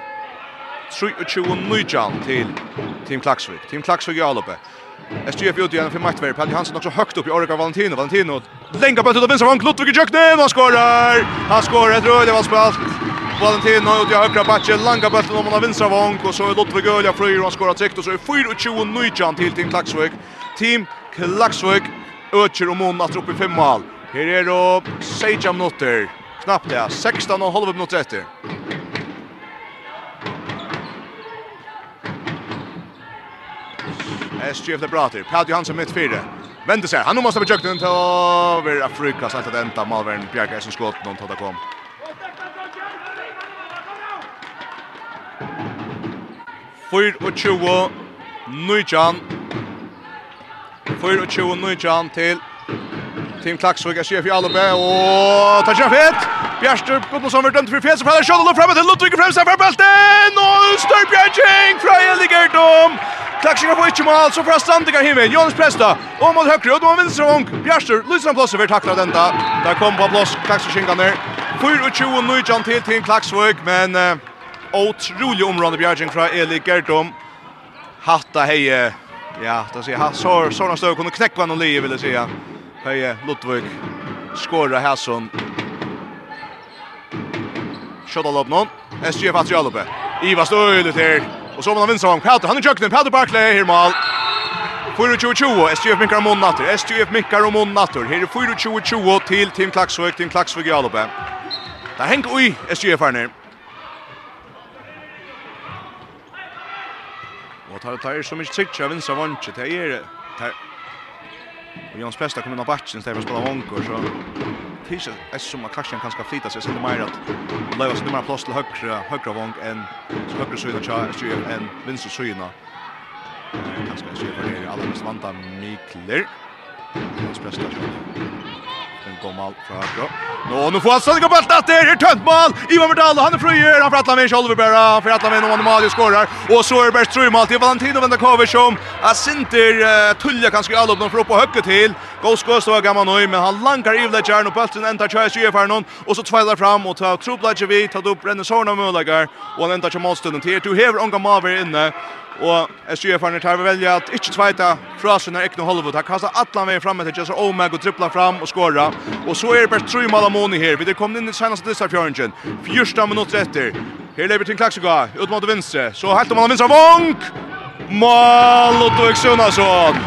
23-19 til Team Klaksvik. Team Klaksvik i Alupe. SGF ut igjen for maktver. Palli Hansen også högt opp i Orga Valentino. Valentino länkar på till vänster från Klottvik i Jöknen Han skårer. Han skårer. Jeg tror det var spalt. Valentino ut i Høyre backen, langa bollen om han har vänstra vång och så er Lottvik Ølja flyr han skårer trygt. Og så er 24 Nujan til Team Klaksvik. Team Klaksvik ökjer om hon att upp i fem mål. Her er det 16 minutter. Knappt det, 16 och halv minutter efter. SGF det bra till. Pat Johansson mitt fyra. Vänder sig. Han måste försöka den till över Afrika så att det inte Malvern Bjerke som skott någon tar kom. Fyr och tjugo. Nujjan. Fyr och tjugo Nujjan till Team Klaksvik är chef i Albe och tar chef hit. Bjärstrup Gudmundsson vart dömd för fel så faller Schöndel framåt till Ludvig Fremsen för bulten och Störbjörn Bjärking från Eligerdom. Klaxingar på ikke mål, så får han Sandikar himmel, Jonas Presta, og mot høyre, og nå venstre vong, Bjerster, Lysen Plosser, vi takler denne. Der kom på plås, Klaxingar ner, 24 nøyjan til Team Klaksvøk, men uh, otrolig område Bjergjen fra Eli Gerdom. Hatta heie, ja, da sier han, så, sånne støv kunne knekva noen liv, vil jeg si. Heie, Luttvøk, skåra Hæsson. Kjødda lopp noen, SGF Atrialoppe. Iva støylet her, Och så man vinner sång. Pato. Han är jöknen. Pato Barkley här mål. 4-2-2, SGF minkar om månatter, SGF minkar om månatter, her er 4-2-2 til Team Klaksvøk, Team Klaksvøk i Alupe. Der hengt ui SGF her nere. Og tar det tar som ikke sikkert av vinstra vantje, det er det. Og Jans Pesta kommer inn av batchen, det er for å spille vanker, så tisje är som att klacken kan ska flytta sig så det mer att lägga sig mer plats till högra högra vång en så högra sida char styr en vänster sida. Kanske ska se för det alla måste vanta Mikler. Hans prestation en god mål fra Høyre. Nå, nå får han stadig opp alt det her tønt mål! Ivan Verdal, han er frøyer, han får Atlamin Kjolver bare, han får Atlamin og Animalio skårer, og så er det bare strøymål til Valentino Vendakovic som er sinter uh, tullet kanskje alle opp, når får opp og høkke til, god skåst og gammal nøy, men han langer i vledgjeren, og bølten ender kjøres i erfaren, og så tveiler fram, og tar tropladje vi, tar opp Renne Sorna Mølager, og han ender ikke målstunden. Til, du hever unga maver inne, Og SG-erfarne tar vi velja at ikke tveita fra sin er ekne Hollywood. Han kastar atlan veien fram etter Jesse Omeg og trippla fram og skåra. Og så er det bare tru mal Amoni her. Vi er kommet inn i senaste disse fjøringen. Fyrsta minutter etter. Her lever til Klaksega, ut mot vinstre. Så helt om han vinstre vonk! Mal og Doik Sunnason!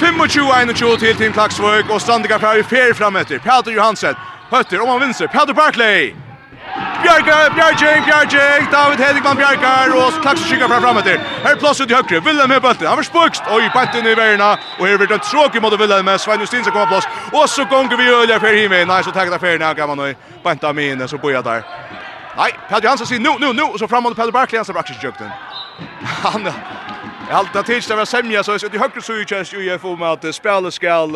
25-21 til Team Klaksvøk og Strandiga Fjær i fer fram etter. Peter Johansen, høtter om han vinstre. Peter Barkley! Bjarkar, Bjarkar, Bjarkar, David Hedikman Bjarkar, og klaks og kikkar fra framme til. Her plass ut i høyre, Willem med bøtten, han var spukst og i bøtten i verna, og her blir det tråk i mot Willem med Svein Justin som kommer plass, og så gonger vi øyla fer himme, nei, så takk da fer, nei, gammal nøy, bønta mine, så boja der. Nei, Pedro Hansen sier nu, nu, nu, og så framåt mot Pedro Barkley, han ser braksis i jøkten. Han, Jag har alltid tills det var sämja så att i högre så känns ju jag får med att spelet ska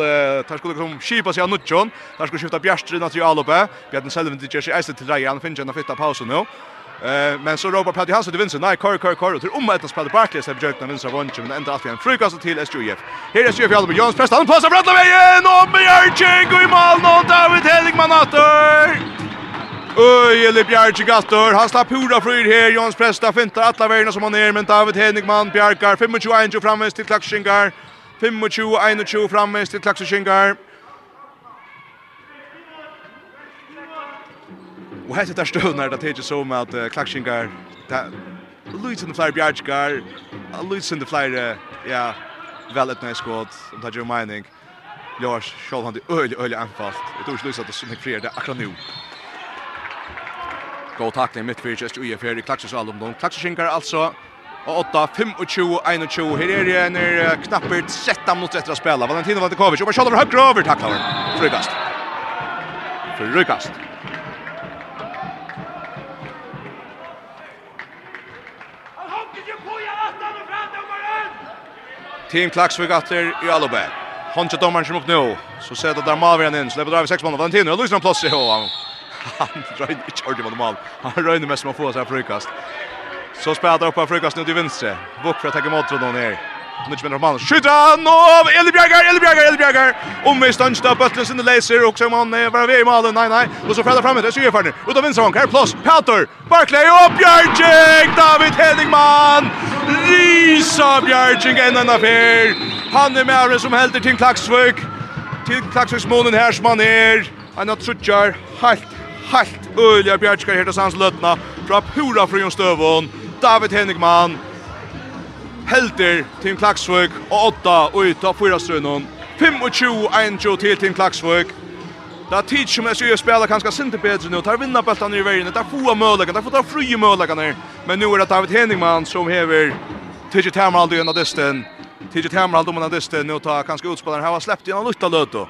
tar skulle som skipa sig annut John. Där ska skifta Bjärstrid att ju alla på. Bjärden själv inte känns äste till Ryan finns en fitta paus nu. Eh men så ropar Patty Hansen till Vincent. Nej, Kor Kor Kor till om ettans Patty Barkley har försökt att vinna vunchen men ändå att en frukast till SJF. Här är SJF Jalbo Jans pressar. Han passar Brattla vägen och Bjärchen går i mål och David Helgman åter. Öjeli Bjarki Gastor, han slapp hura fryr här. Jons Presta fintar alla vägarna som han är, men David Henigman bjarkar, 25-21 framvist till Klaxingar, 25-21 framvist till Klaxingar. Og hette der støvnar, det er som at uh, Klaxingar, Luitsen flyr Bjarkar, Luitsen flyr, ja, vel etna i skåd, om det er jo mening. Lars, sjálf han det öjelig, öjelig anfallt. Jag tror inte Luitsen att det är så mycket fler, det är akkurat nu. Gå tackling mitt för just UF här i Klaxus Alumdon. Klaxus skinkar alltså och 8 25 21. Här är det när knappt 13 minuter efter att spela. Valentino Vatikovic och Charles Hugg över tacklar. Frukast. Frukast. Team Klaxvik åter i Alubä. Honcha domaren som upp nu. Så sätter där Malvian in. Släpper drar vi sex bollar. Valentino, Luis en plats i honom han røyner inte ordentlig mot mål. Han røyner mest med att få sig frukast. Så spelar det upp på frukast nu till vänster. Bok för att ta emot då ner. Nu kommer Roman. Skjuta nu Eli Bjergar, Eli Bjergar, Eli Bjergar. Om vi stannar bullen sin laser och så man var vi i mål. Nej nej. Och så fäller fram det så gör farne. Ut av vänster. Här plus. Pelter. Barkley och Bjergjik. David Henningman. Risa Bjergjik en annan affär. Han är med som helter till Klaxvik. Till Klaxviks månen här som han är. Han har trutjar helt helt øyliga bjergskar her til sans løtna fra pura frion støvån, David Henigman, helter Team Klaksvøk og 8 ut av 4 strønnen. 25-1 til Team Klaksvøk. Da tid som jeg sier spiller kanskje sinte bedre nå, tar vinna bøltan i veien, tar få Det tar få ta fri mølleggen Men nå er det David Henigman som hever Tidje Tamarald i en av disten. Tidje Tamarald om en av disten, nå tar kanskje utspilleren her har sleppt igen en lukta løtå.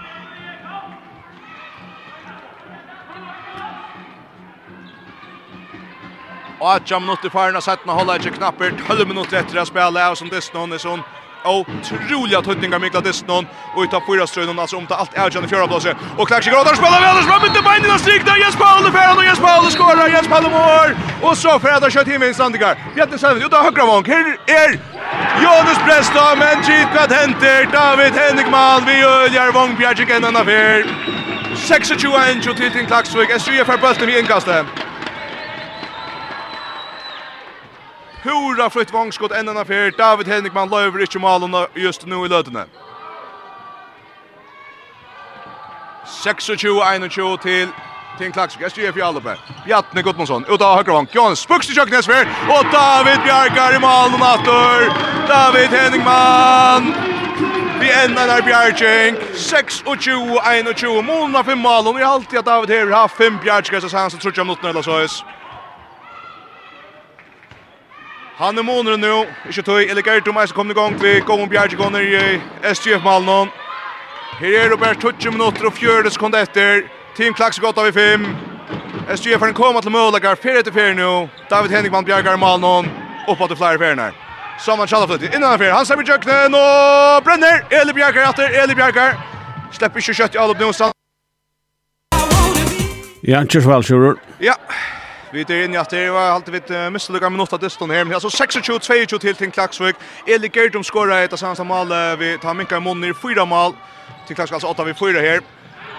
Og at jam minutter farna setten og holder ikke knapper 12 minutter etter å spela och som Disnon er sånn otroliga troliga tøtninga Mikla Disnon og utav fyra ströna altså om til alt er kjenne fjøra blåse og klakse gråd, der spiller Velders, inte myndi bein innan strikta Jens Paule feran og Jens Paul skårar, Jens Paul mål og så feran der kjøtt himmel Sandikar. Jette Selvin, utav høgra vank, her er Jonas Bresta, men gitt hva henter David Henrikman, vi øljar vong Bjergjik enn för 26-1 til Titing Klaksvik, SU er for bølten vi innkastet Hurra flytt vangskott ändan affär. David Henrikman löver inte malen just nu i lötene. 26-21 till Tin Klaxvik, SGF Fjallupe. Bjartne Gudmundsson, ut av høyre vank. Johan Spukst i Kjøknesver, og David Bjarkar i malen atter. David Henningmann. Vi ender der Bjarkjeng. 26-21, målene av fem malen. Vi har alltid at David her har fem Bjarkar, så han som tror ikke om noten eller så høys. Han er måneder nu. Ikke tøy. eller Gerrit Thomas kommer igång vi går om Bjerg går i SGF-malen. Her er det bare 20 minutter og 40 sekunder etter. Team Klaks godt av i fem. SGF har kommet til Mölagar för etter för nu. David Henrikman Bjarke Malmö uppåt till flyer för när. Saman Chalafletti innan han för han ser med jöknen och bränner Eli Bjarke åter Eli Bjarke. Släpper ikke kjøtt i alle upp nu. Ja, Kjørsvall, Kjører. Ja, Vi er inne i at det var alltid vitt uh, mistelukka minutt av distan her. Men altså 26-22 til til Klaksvik. Eli Gerdum skorar etter samasta mål, Vi tar minka i munnen i fyra mål, Til Klaksvik altså 8 vi fyra her.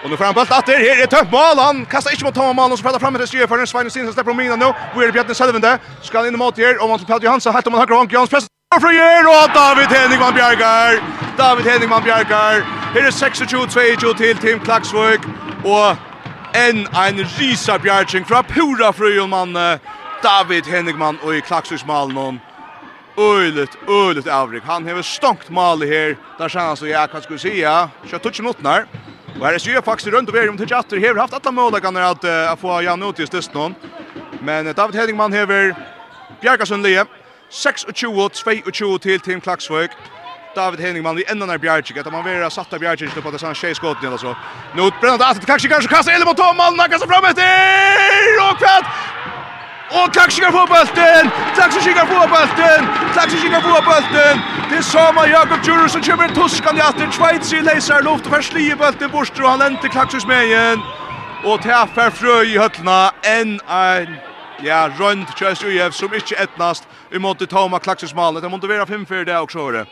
Og nu får han bult atter. Her er tømt mål, Han kastar ikke mot Tama mål. Og så pratar fram etter styrer for den Svein Stinsen. Stepper om mina nå. Hvor er Bjartne Selvende. Skal inn i mål her. Og man til Pellet Johansen. Helt om han hakker hånd. Jans press. Frøyer og David Henningman Bjergar. David Henningman Bjergar. Her er 26-22 til Team Klaksvik. Og en ein risa bjergjen fra pura frøyelmann David Hennigmann og i klaksusmalen Öjligt, öjligt avrik. Han hever stångt mal her. Der känner han så jag kan skulle säga. Kjøtt touch notnar. Og her er är faktisk rundt og veri om tutsi efter. Haft alla möjligheter at uh, få Jan ut i stist någon. Men David Hennigmann hever Bjarkason Leje. 26 och 22 til Team Klaxvik. David Henning man vi ända när Bjarke att man vill ha sätta Bjarke på det sån tjej skott eller så. Nu bränner det kanske kanske kasta eller mot Tom Malmö så fram efter och kvart. Och kanske kikar på bulten. Kanske kikar på bulten. Kanske kikar på bollen. Det samma Jakob Jurus som kommer tuskan i att Schweiz i läser luft och förslier bollen bort och han inte Klaxus med igen. Och träffar frö i höllna en en Ja, runt Chelsea som inte ettnast i mot Toma Klaxus Malmö. Det måste vara 5-4 det också.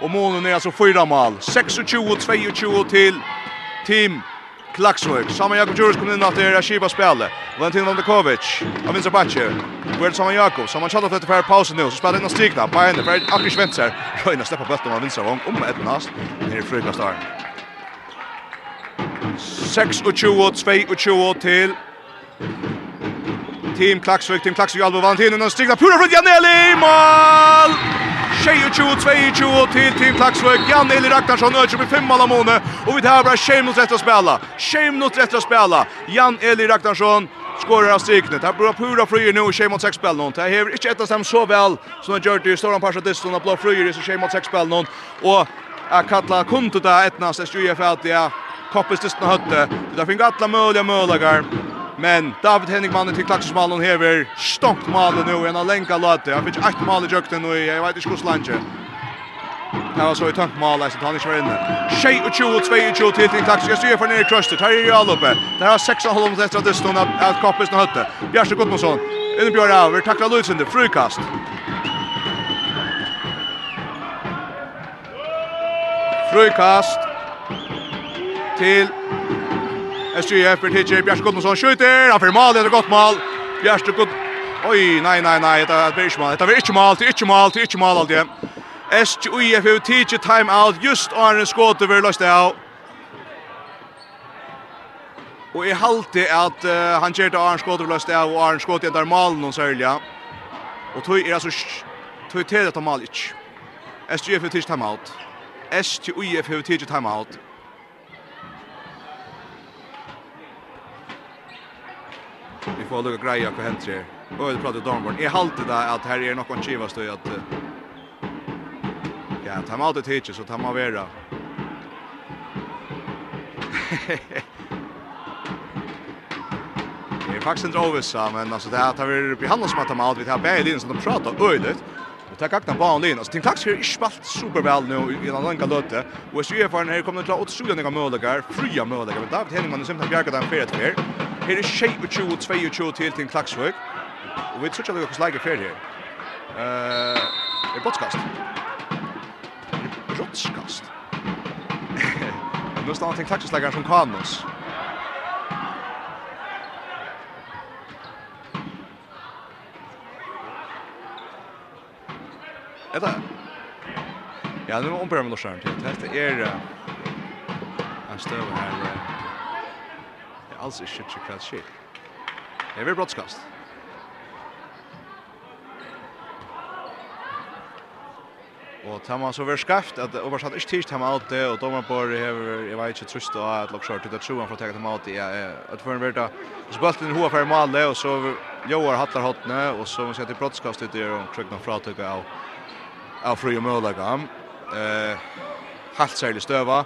Og målen er altså fyra mål. 26-22 till Team Klaksvik. Saman Jakob Djurus kom in at det er Shiba spelet. Valentin Vandekovic Av Vinsa Batje. Hvor er det Saman Jakob. Saman Chalda för för pausen nå. Så spelar in og stigna. På en för Akrish Ventser. Röjna släppa bulten av vinstra Vong. Om ett nast. Ner i frukast der. 26-22 till Team Klaksvik, Team Klaksvik, Albo Valentin, og stigna pura fra Janeli, mål! 22-22 til Team Klaksvik, Janeli Ragnarsson, Øtjum i fem mål av måned, og vi tar bare tjej mot rett å spela, tjej mot rett å spela, Janeli Ragnarsson, skorar av strikene. Det er bra pura fryer nu i 6 mot seks spel någon. Det er ikke et av dem så vel, som det gör det i stora parsa distan och blå fryer i tjej mot seks spel någon. Och jag kallar kunde det ett SJF 20 för att jag koppes distan hötte. Det finns alla möjliga möjliga Men David Henningman til klaxsmalen hever stonkt malen nu en av lenka latte. Han fikk ett mål i jøkten nu. i, jeg vet ikke hur landet. Det var så i tank mål alltså han ikke var inne. Shay och Chu och Tvej til Chu till till klax. Jag ser för ner krustet. Här är jag uppe. Där har 6 håll om efter det stund att koppes nå høtte. Bjärse Gottmansson. Inne Björn över tacklar Lutsen det frukast. Frukast til SGF för TJ Bjørst Gudmundsson skjuter, han får mål, det är gott mål. Bjørst Gud... Oj, nej, nej, nej, det är inte mål. det är inte mål, det är inte mål, det är inte mål alt igjen. SGF har tidigt time out just åren en skott över löst av. Och jeg halte att uh, han körde Arn skott över löst av, och Arn skott er der malen hos Ølja. Og tog är alltså tog till dette mål inte. SGF har tidigt time out. SGF har tidsi timeout. vi får lukka greia hva hent her. Og vi prater om Dornborn. Jeg halte det at her er nokon kivast og at ja, ta meg alltid tidsi, så ta meg vera. Det er faktisk inte ovissa, men alltså det här tar vi upp i handel som att de har vi tar bägge linjen som de pratar öjligt. Och tar kakna på en linjen. Alltså Tim Taxi har inte spalt superväl nu i den långa löte. Och så är erfaren här kommer det klara åtta sjulande möjligheter, fria möjligheter. Men David Henningman är simpelt bjärkat en fyrt för. Her er 22-22 til til Klaksvøk. Og vi tror ikke at det er slaget fer her. Uh, er botskast. Botskast. Nå står han til Klaksvøk som Kanos. Er det? Ja, nu omprøver ombrømmer Lars til. Dette er en støv her alls i shit shit shit shit. Det är brottskast. Og ta man så ver skaft at det oversatt ikke tids til ham alt det og dommer på hever jeg vet ikke trøst og at lukk short det tror han for å ta ham alt ja at for en verda så balt den hoa for mal og så Joar hattar hotne og så man skal til brottskast ut der og krøkna noen tøkka av av fru og mølaga. Eh halt særlig støva.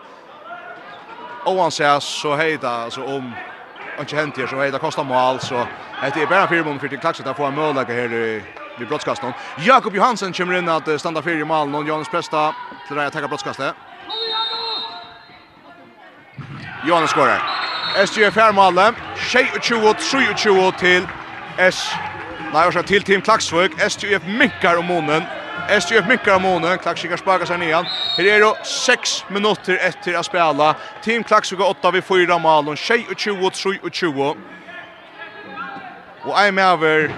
Og han sier så heita altså om ikke hent her, så hei, det kostar mål, så det er bare fire mål for til klakset, der får han møllegge her i, i brottskasten. Jakob Johansen kommer inn at standa fire i malen, og Johannes Presta til å takke brottskastet. Johannes skårer. SG er færmålet, 23-23 til S... Nei, til Team Klaksvøk. SGF minkar om månen. SGF minkar månen, Klaxvika sparkar sig nian. Här är det 6 minuter efter att spela. Team Klaxvika 8 vid 4 mål, 20 och 3 och 20. Och I'm över.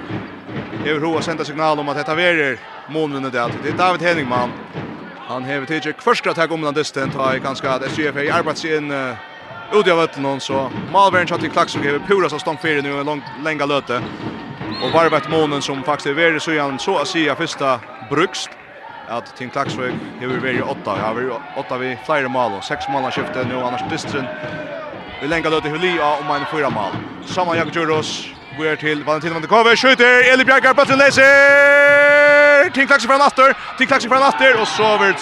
Jag roar sända signal om att detta verer månen det. Det är David Henningman. Han hever tidlig kvarskrat her den dysten, ta i ganske at SGF er i arbeids inn uh, ut i av øtlen så Malveren tjatt i Klaksvik hever pura som stånd fyrir nu en lenge løte. Og varvet månen som faktisk er veri så igjen så å si av brukst at Tim Klaksvøk hefur verið åtta. Ja, vi åtta vi flere mål og seks mål skiftet nå, annars distren. Vi lenger løte Huli og om en fyra mål. Saman Jakob Juros går til Valentin Vandekove, skjuter Eli Bjergar på leser. Tim Klaksvøk fra natter, Tim Klaksvøk fra natter og så vil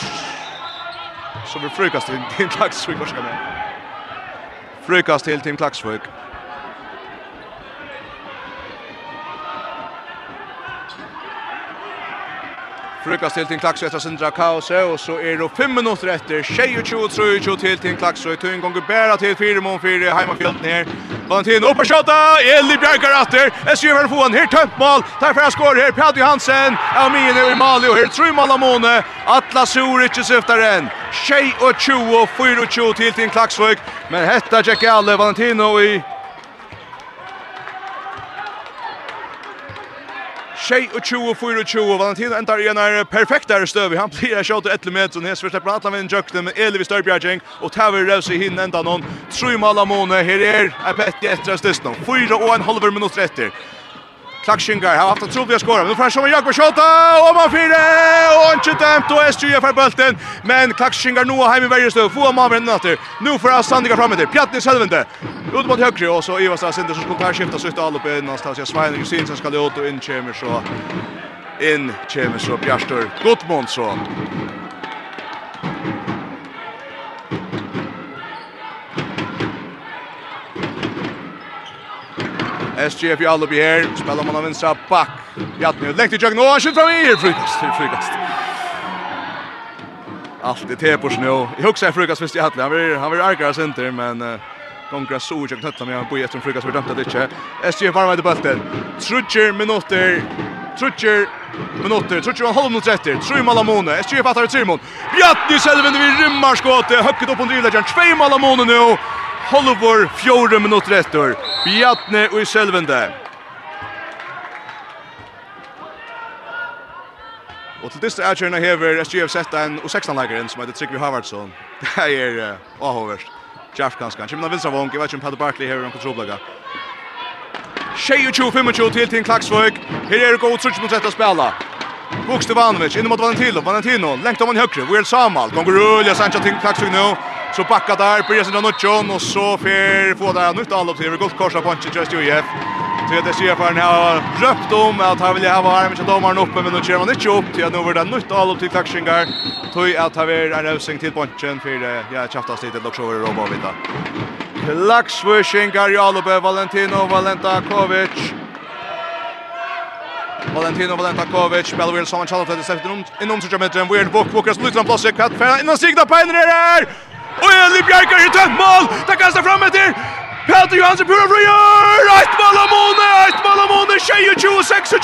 så vil frukast til Tim Klaksvøk varska med. Frukast til Tim Klaksvøk. Frukast til til Klaksøy etter Sindra Kaose, og så er det fem minutter etter, 22-23 til til Klaksøy, to en gang bæra til 4 mån 4, heima her. Valentin oppe og kjøtta, Eli Bjergar atter, SV vil få en her tømt mål, der fyrir skår her, Pjadi Hansen, Amine og Imali, og her tru mål av måne, Atla Suric i syftaren, 22-24 til til Klaksøy, men hetta Jack Alle, Valentino i Tjej och 20 4 20 Valentin ändar igen en perfekt där stöv. Han blir skott ett meter och näst första på Atlant med Jökten med vid Störbjärging och Taver i hinner ända någon. Tror ju måne här är ett bättre efter stund. 4 och en halv minut rätter. Klakshingar har haft en trolig skåra. Nu får han som Jakob Schotta och man fyra och inte chitamt och SJ för bulten. Men Klakshingar nu har hem i varje stöv. Få man vinner efter. Nu får han sandiga fram med. Pjatt i helvete. Ut mot högre och så Ivas där sen som skulle ta skifta sig ut all uppe någonstans. Jag Svein Jusinsen ska det ut och in kommer så in kommer så Bjarstor Gottmundsson. SGF i Alubi her, Spelar man av vinstra back. Bjartne, lengt i jøkken, og han skjuter fram i her, frukast, frukast. Allt i tepors nu. Jeg husker frukast først i hattelig, han blir, han blir arkare sinter, men uh, gonger så ikke knøtta med han boi etter frukast, vi dømte det ikke. SGF varma i bøtten. Trutjer minutter, trutjer minutter, trutjer og halv minutter etter. Trutjer malamone, SGF attar i trimon. Bjartne selv vinner vi rymmar skåte, høkket opp om drivleggjeren, tvei malamone nu. Holvor fjore minutter etter. Bjatne og i selvende. Og til disse erkjørende hever SGF sett en og 16-leggeren som heter Trygve Havardsson. Det er uh, avhåverst. Jeff kanskje. Han kommer av Vinstravång. Jeg vet ikke om Peter Barkley hever en kontrollblagga. 22-25 til til Klaksvøk. Her er det god trutsk mot rett å spela. Bukste Vanovic, inn mot Valentino. Valentino, lengt om en høyre. Hvor er Samal? Gonger Sancha til Klaksvøk nå. Så backa där på Jesen Notchon och så fer få där nytt all upp till gott korsa punch just ju Jeff. Till det ser för har röpt om att han vill ha varm med domaren uppe men nu kör man inte upp till att nu var det nytt all upp till Klaxingar. Tog att ha ver en rövsing till punchen för ja chaftas lite dock så över Robo vidare. Klaxingar uppe Valentino Valentakovic. Valentino Valentakovic spelar väl som en challenge till 16 inom 30 meter. Weird Book Walkers lutar en plats i kvatt. Innan signa på en där. Og Eli Bjerkar i tømt mål! Det kastar fram etter! Peter Johansson prøver å gjøre! Ett mål av Måne! Ett mål av Måne! 22-26!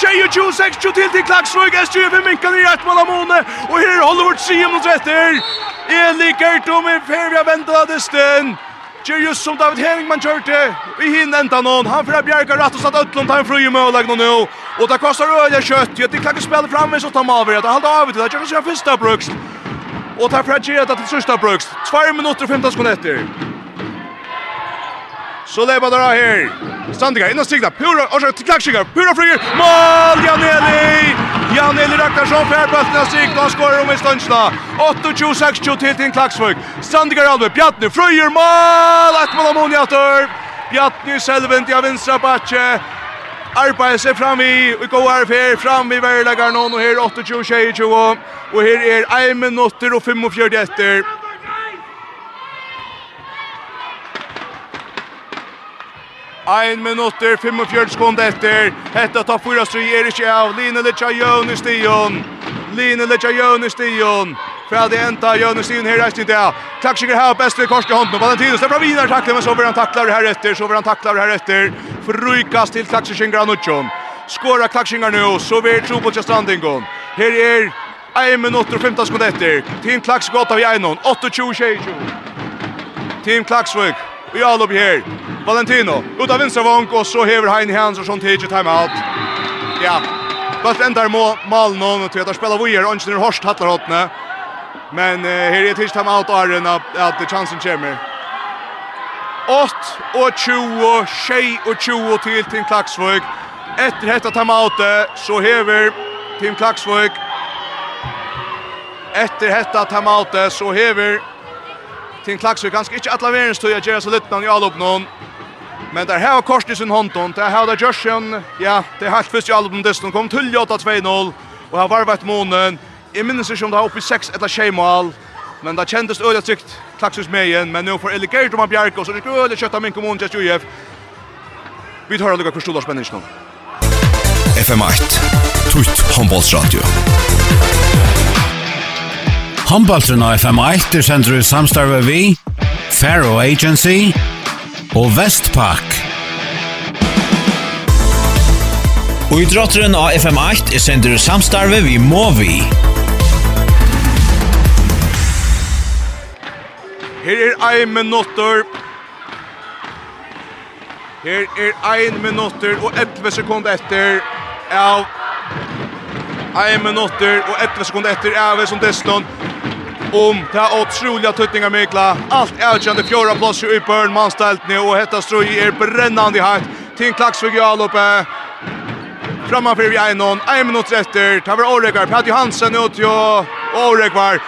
22-26 til til Klagsvøg! S25 minkar i ett mål av Måne! Og her er vårt 3 mot etter! Eli Gertom i ferie venter av desten! Gjør som David Henningman kjørte i hinn enda noen. Han fra Bjerga rett og satt Øtlund, han frie med å legge noe nå. Og det kostar øye kjøtt. Det klakker spillet fremme, så tar man over. Det er halvt av til det. Gjør som første brukst. Og tar fra Gjera til sørsta bruks. 2 minutter og 15 sekunder etter. Så lever der av her. Standinga, innan stigna, pura, orsak til klaksingar, pura flyger. mål, Janeli! Janeli Ragnarsson, færbøtten av stigna, han skårer om i stundsna. 28-26 til til Klaksvøk. Sandiga Ralve, Bjartne, flyger. mål, et mål av Moniator. Bjartne, selvvendt, ja, vinstra batje arbeider seg fram i, vi går her fer fram i verlegger nå, og her 28-22, og her er 1 minutter og 45 etter. Ein minutter, 45 sekunder etter. Hetta tar fyra stry, er ikke av. Line Litsa Jøn i stion. Line Lecha Jöne Stion. För det enda Jöne Stion här rätt inte. Klaxiger här bäst i korska handen. Valentino släpper vidare tacklar men så blir han tacklar här efter så blir han tacklar här efter. Frukas till Klaxiger Granuchon. Skora Klaxiger nu så blir tro på Chastandingon. Här är 1 minut och 15 sekunder efter. Team Klax går av Einon, 28-20. Team Klaxvik. Vi har lopp här. Valentino. Utav vänstervång och så häver Heine Hansson till timeout. Ja, Bult endar må mal någon och tvättar spela Weir och Ingenier Horst hattar åtne. Men uh, här är tills time out Iron att att chansen kommer. 8 og 20, 6 och 20 till Tim Klaksvøk. Efter detta time out så hever Tim Klaksvøk. Efter detta time out så hever Tim Klaksvøk ganska inte alla verens tog att göra så lite någon i all någon. Men där har kort i sin håndton, der har det Jørgen, ja, det har först ju album dessen kom till 8-2-0 og har varvet månen. Jeg minnes ikke om det har uppe 6 etter 6 men det kändes öliga tryckt klaxus med igen, men nu får Eligert om Bjarke och så det öliga av min kommun till UF. Vi tar lukka kurs stora spänning nu. FM 1, Tutt Handbollsradio. Handbollsradio FM8 er sendur i samstarve vi, Faro Agency, og Vestpak. Og i drotteren av FM8 er sender samstarve vi Movi. Her er ein minutter. Her er ein minutter og 11 sekunder etter av Ein minutter og 11 sekunder etter av som destan om det er otroliga tuttningar Mikla. Allt ärkande fjorda plass i Börn manställt og hetta strøy er brennande hatt. Tin Klaxvig i alloppe. Framför vi einon, ein En etter, efter. Tar vi Orekvar. Pat Johansen ut jo, Årekvar.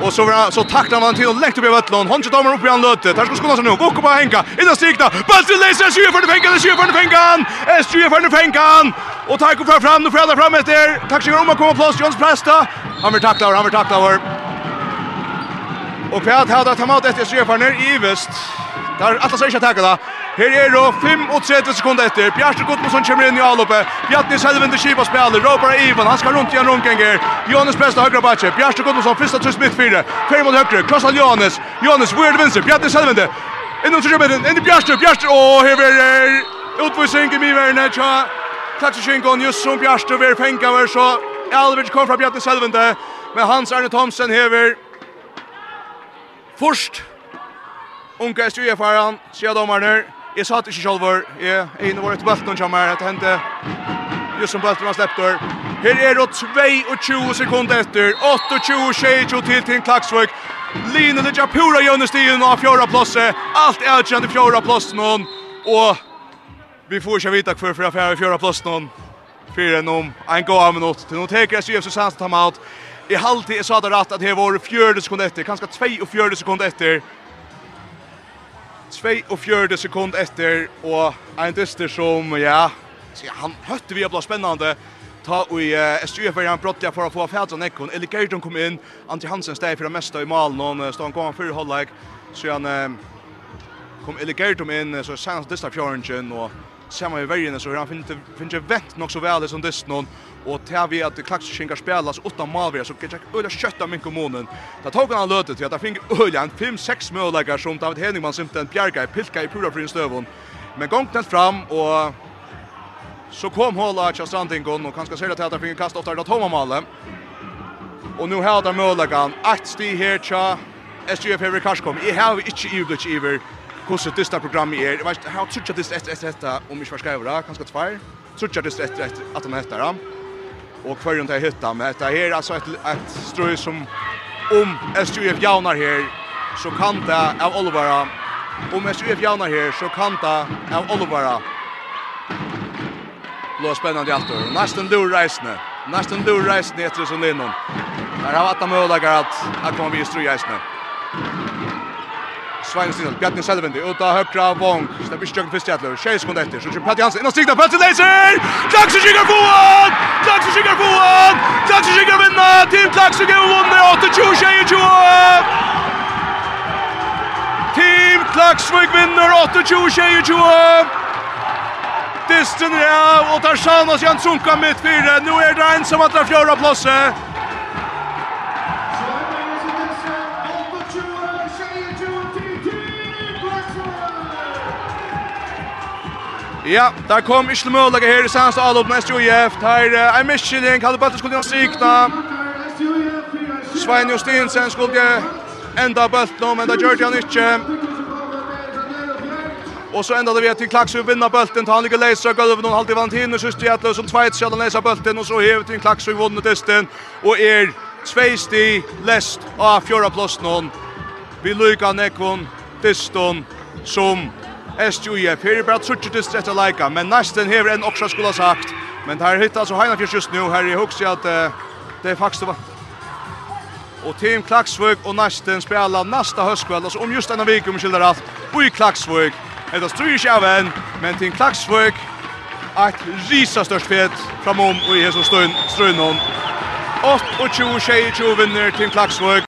Och så var så tacklar man till och läckte upp i Vettlund. Hon tar upp i han lötet. Där ska skona sig nu. Gå på Henka. I den strikta. Bäst till för den för Det 20 för den fänga. Är 20 för den Henkan. Och tack och fram fram. Nu fram efter. Tack så mycket om att komma plats. Jons Presta. Han vill tackla. Han vill tackla. Og Pjat har tatt hamat etter strefarner i vest. Der Atlas er ikke takket da. Her er det 35 sekunder etter. Bjarste Gudmundsson kommer inn i avloppet. Bjartnis Helvende Kiva spiller. Råpar Ivan. Han skal rundt igjen rundganger. Jonas Besta høyre bakje. Bjarste Gudmundsson første trus midt fire. Fer mot høyre. Krossa Jonas. Jonas Weird Vince. Bjartnis Helvende. Innom til kjøpeten. Inn i Bjarste. Bjarste. Åh, Og her er utvisning i miverne. Tja. Takk til Kjengon. Just som Bjarste Bjarte vil fengaver. Så Alvich kom fra Bjartnis Helvende. Men Hans Arne Thomsen hever Først, unge styrfaran, sier dommerne, jeg satt ikke selv hvor, jeg er inne vårt bølt noen kommer, det hendte just som bølt man sleppte. Her er det 22 sekunder etter, 28-22 til til Klaksvøk. Line ligger pura gjennom stien av fjorda plosset, alt er avgjent i fjorda plosset noen, og vi får ikke vite hver for affære i fjorda plosset noen, fyrir enn om en gåa minutt, til noen teker SUF Susanne Tamat, i halvtid sa det rätt att det var 4 sekunder efter, kanske 42 sekunder efter. 4 sekunder efter och en dyster som ja, så han hötte vi blå spännande ta och i SJF var han brottliga för att få färdsan ekon. Eller Gerton kom in, Antti Hansen steg för det mesta i malen och stod han kom för hållag. Så han kom Eller Gerton in så sen dyster fjärnchen och ser man i värjen så han finner finner vett nog så väl som dess någon och tar vi att klaxskingar spelas åtta mål så kan jag öla av min kommunen. Där tog han lötet till att fing öla en 5-6 målläggar som David Henningman simpelthen bjärka i pilka i pura frin stövon. Men gångt den fram och så kom hålla att Strandingon och kanske ser det att han fick kast ofta åt Thomas Malle. Och nu har han målläggaren ett steg här tja SGF Everkarsk Karskom. I have inte i Ublic Iver hvordan dysta programmet er. Jeg vet, jeg har trutja dyst etter etter etter om ikke var skrivere, kanskje tvær. Trutja dyst etter etter at han heter han. Og hver rundt jeg hytta, men dette her er altså et, et strøy som om SUF jaunar her, så kan det av Olivara. Om SUF jaunar her, så kan det av Olivara. Blå spennende hjelter. Nesten lur reisende. Nesten lur reisende etter som linnon. Der har vært av muligheter at jeg kommer vi i strøy reisende. Svein Stinel, Bjarni Selvendi, ut av högra vång. Släpp i stjögn fyrst jättlöv, tjej sekund efter. Så kör Patti Hansen, innan stigna, Patti Leiser! Klaxi kikar foan! Klaxi kikar foan! Klaxi kikar vinna! Team Klaxi kikar vunner, 8-20, tjej 20! Team Klaxvik vinner, 8-20, tjej 20! Disten er av og tar Sjanas Jansson mitt fire, Nu er det en som har tagit fjärra plåse. Ja, der kom Isle mulig her i Sands og med SJF. UF. Her er Mischelin, Kalle Bøtter skulle jo sikna. Svein Justinsen skulle enda bøtten, men det gjør han ikke. Og så enda det vi til Klaksø vinner bølten, tar han ligger leisa gulvet, noen halvtid vant hinn, og sørste Gjetle som tveit seg han bulten bølten, og så hever til Klaksø vunnet testen, og er tveisti lest av fjøra plås noen. Vi lykka nekvon, testen, som SJF. Her er bare trutje det etter leika, men nesten hever en Oksra skulle ha sagt. Men her hittar altså Heinafjørs just nu, her er hugsi at uh, det er faktisk det var... Og Team Klaksvøk og nesten spela nästa høstkveld, altså om just denne vik, om skildar alt, i Klaksvøk. Hetta styrir ikke av en, men Team Klaksvøk et risa størst fet framom og i hesson strøynon. 28-26 vinner Team Klaksvøk.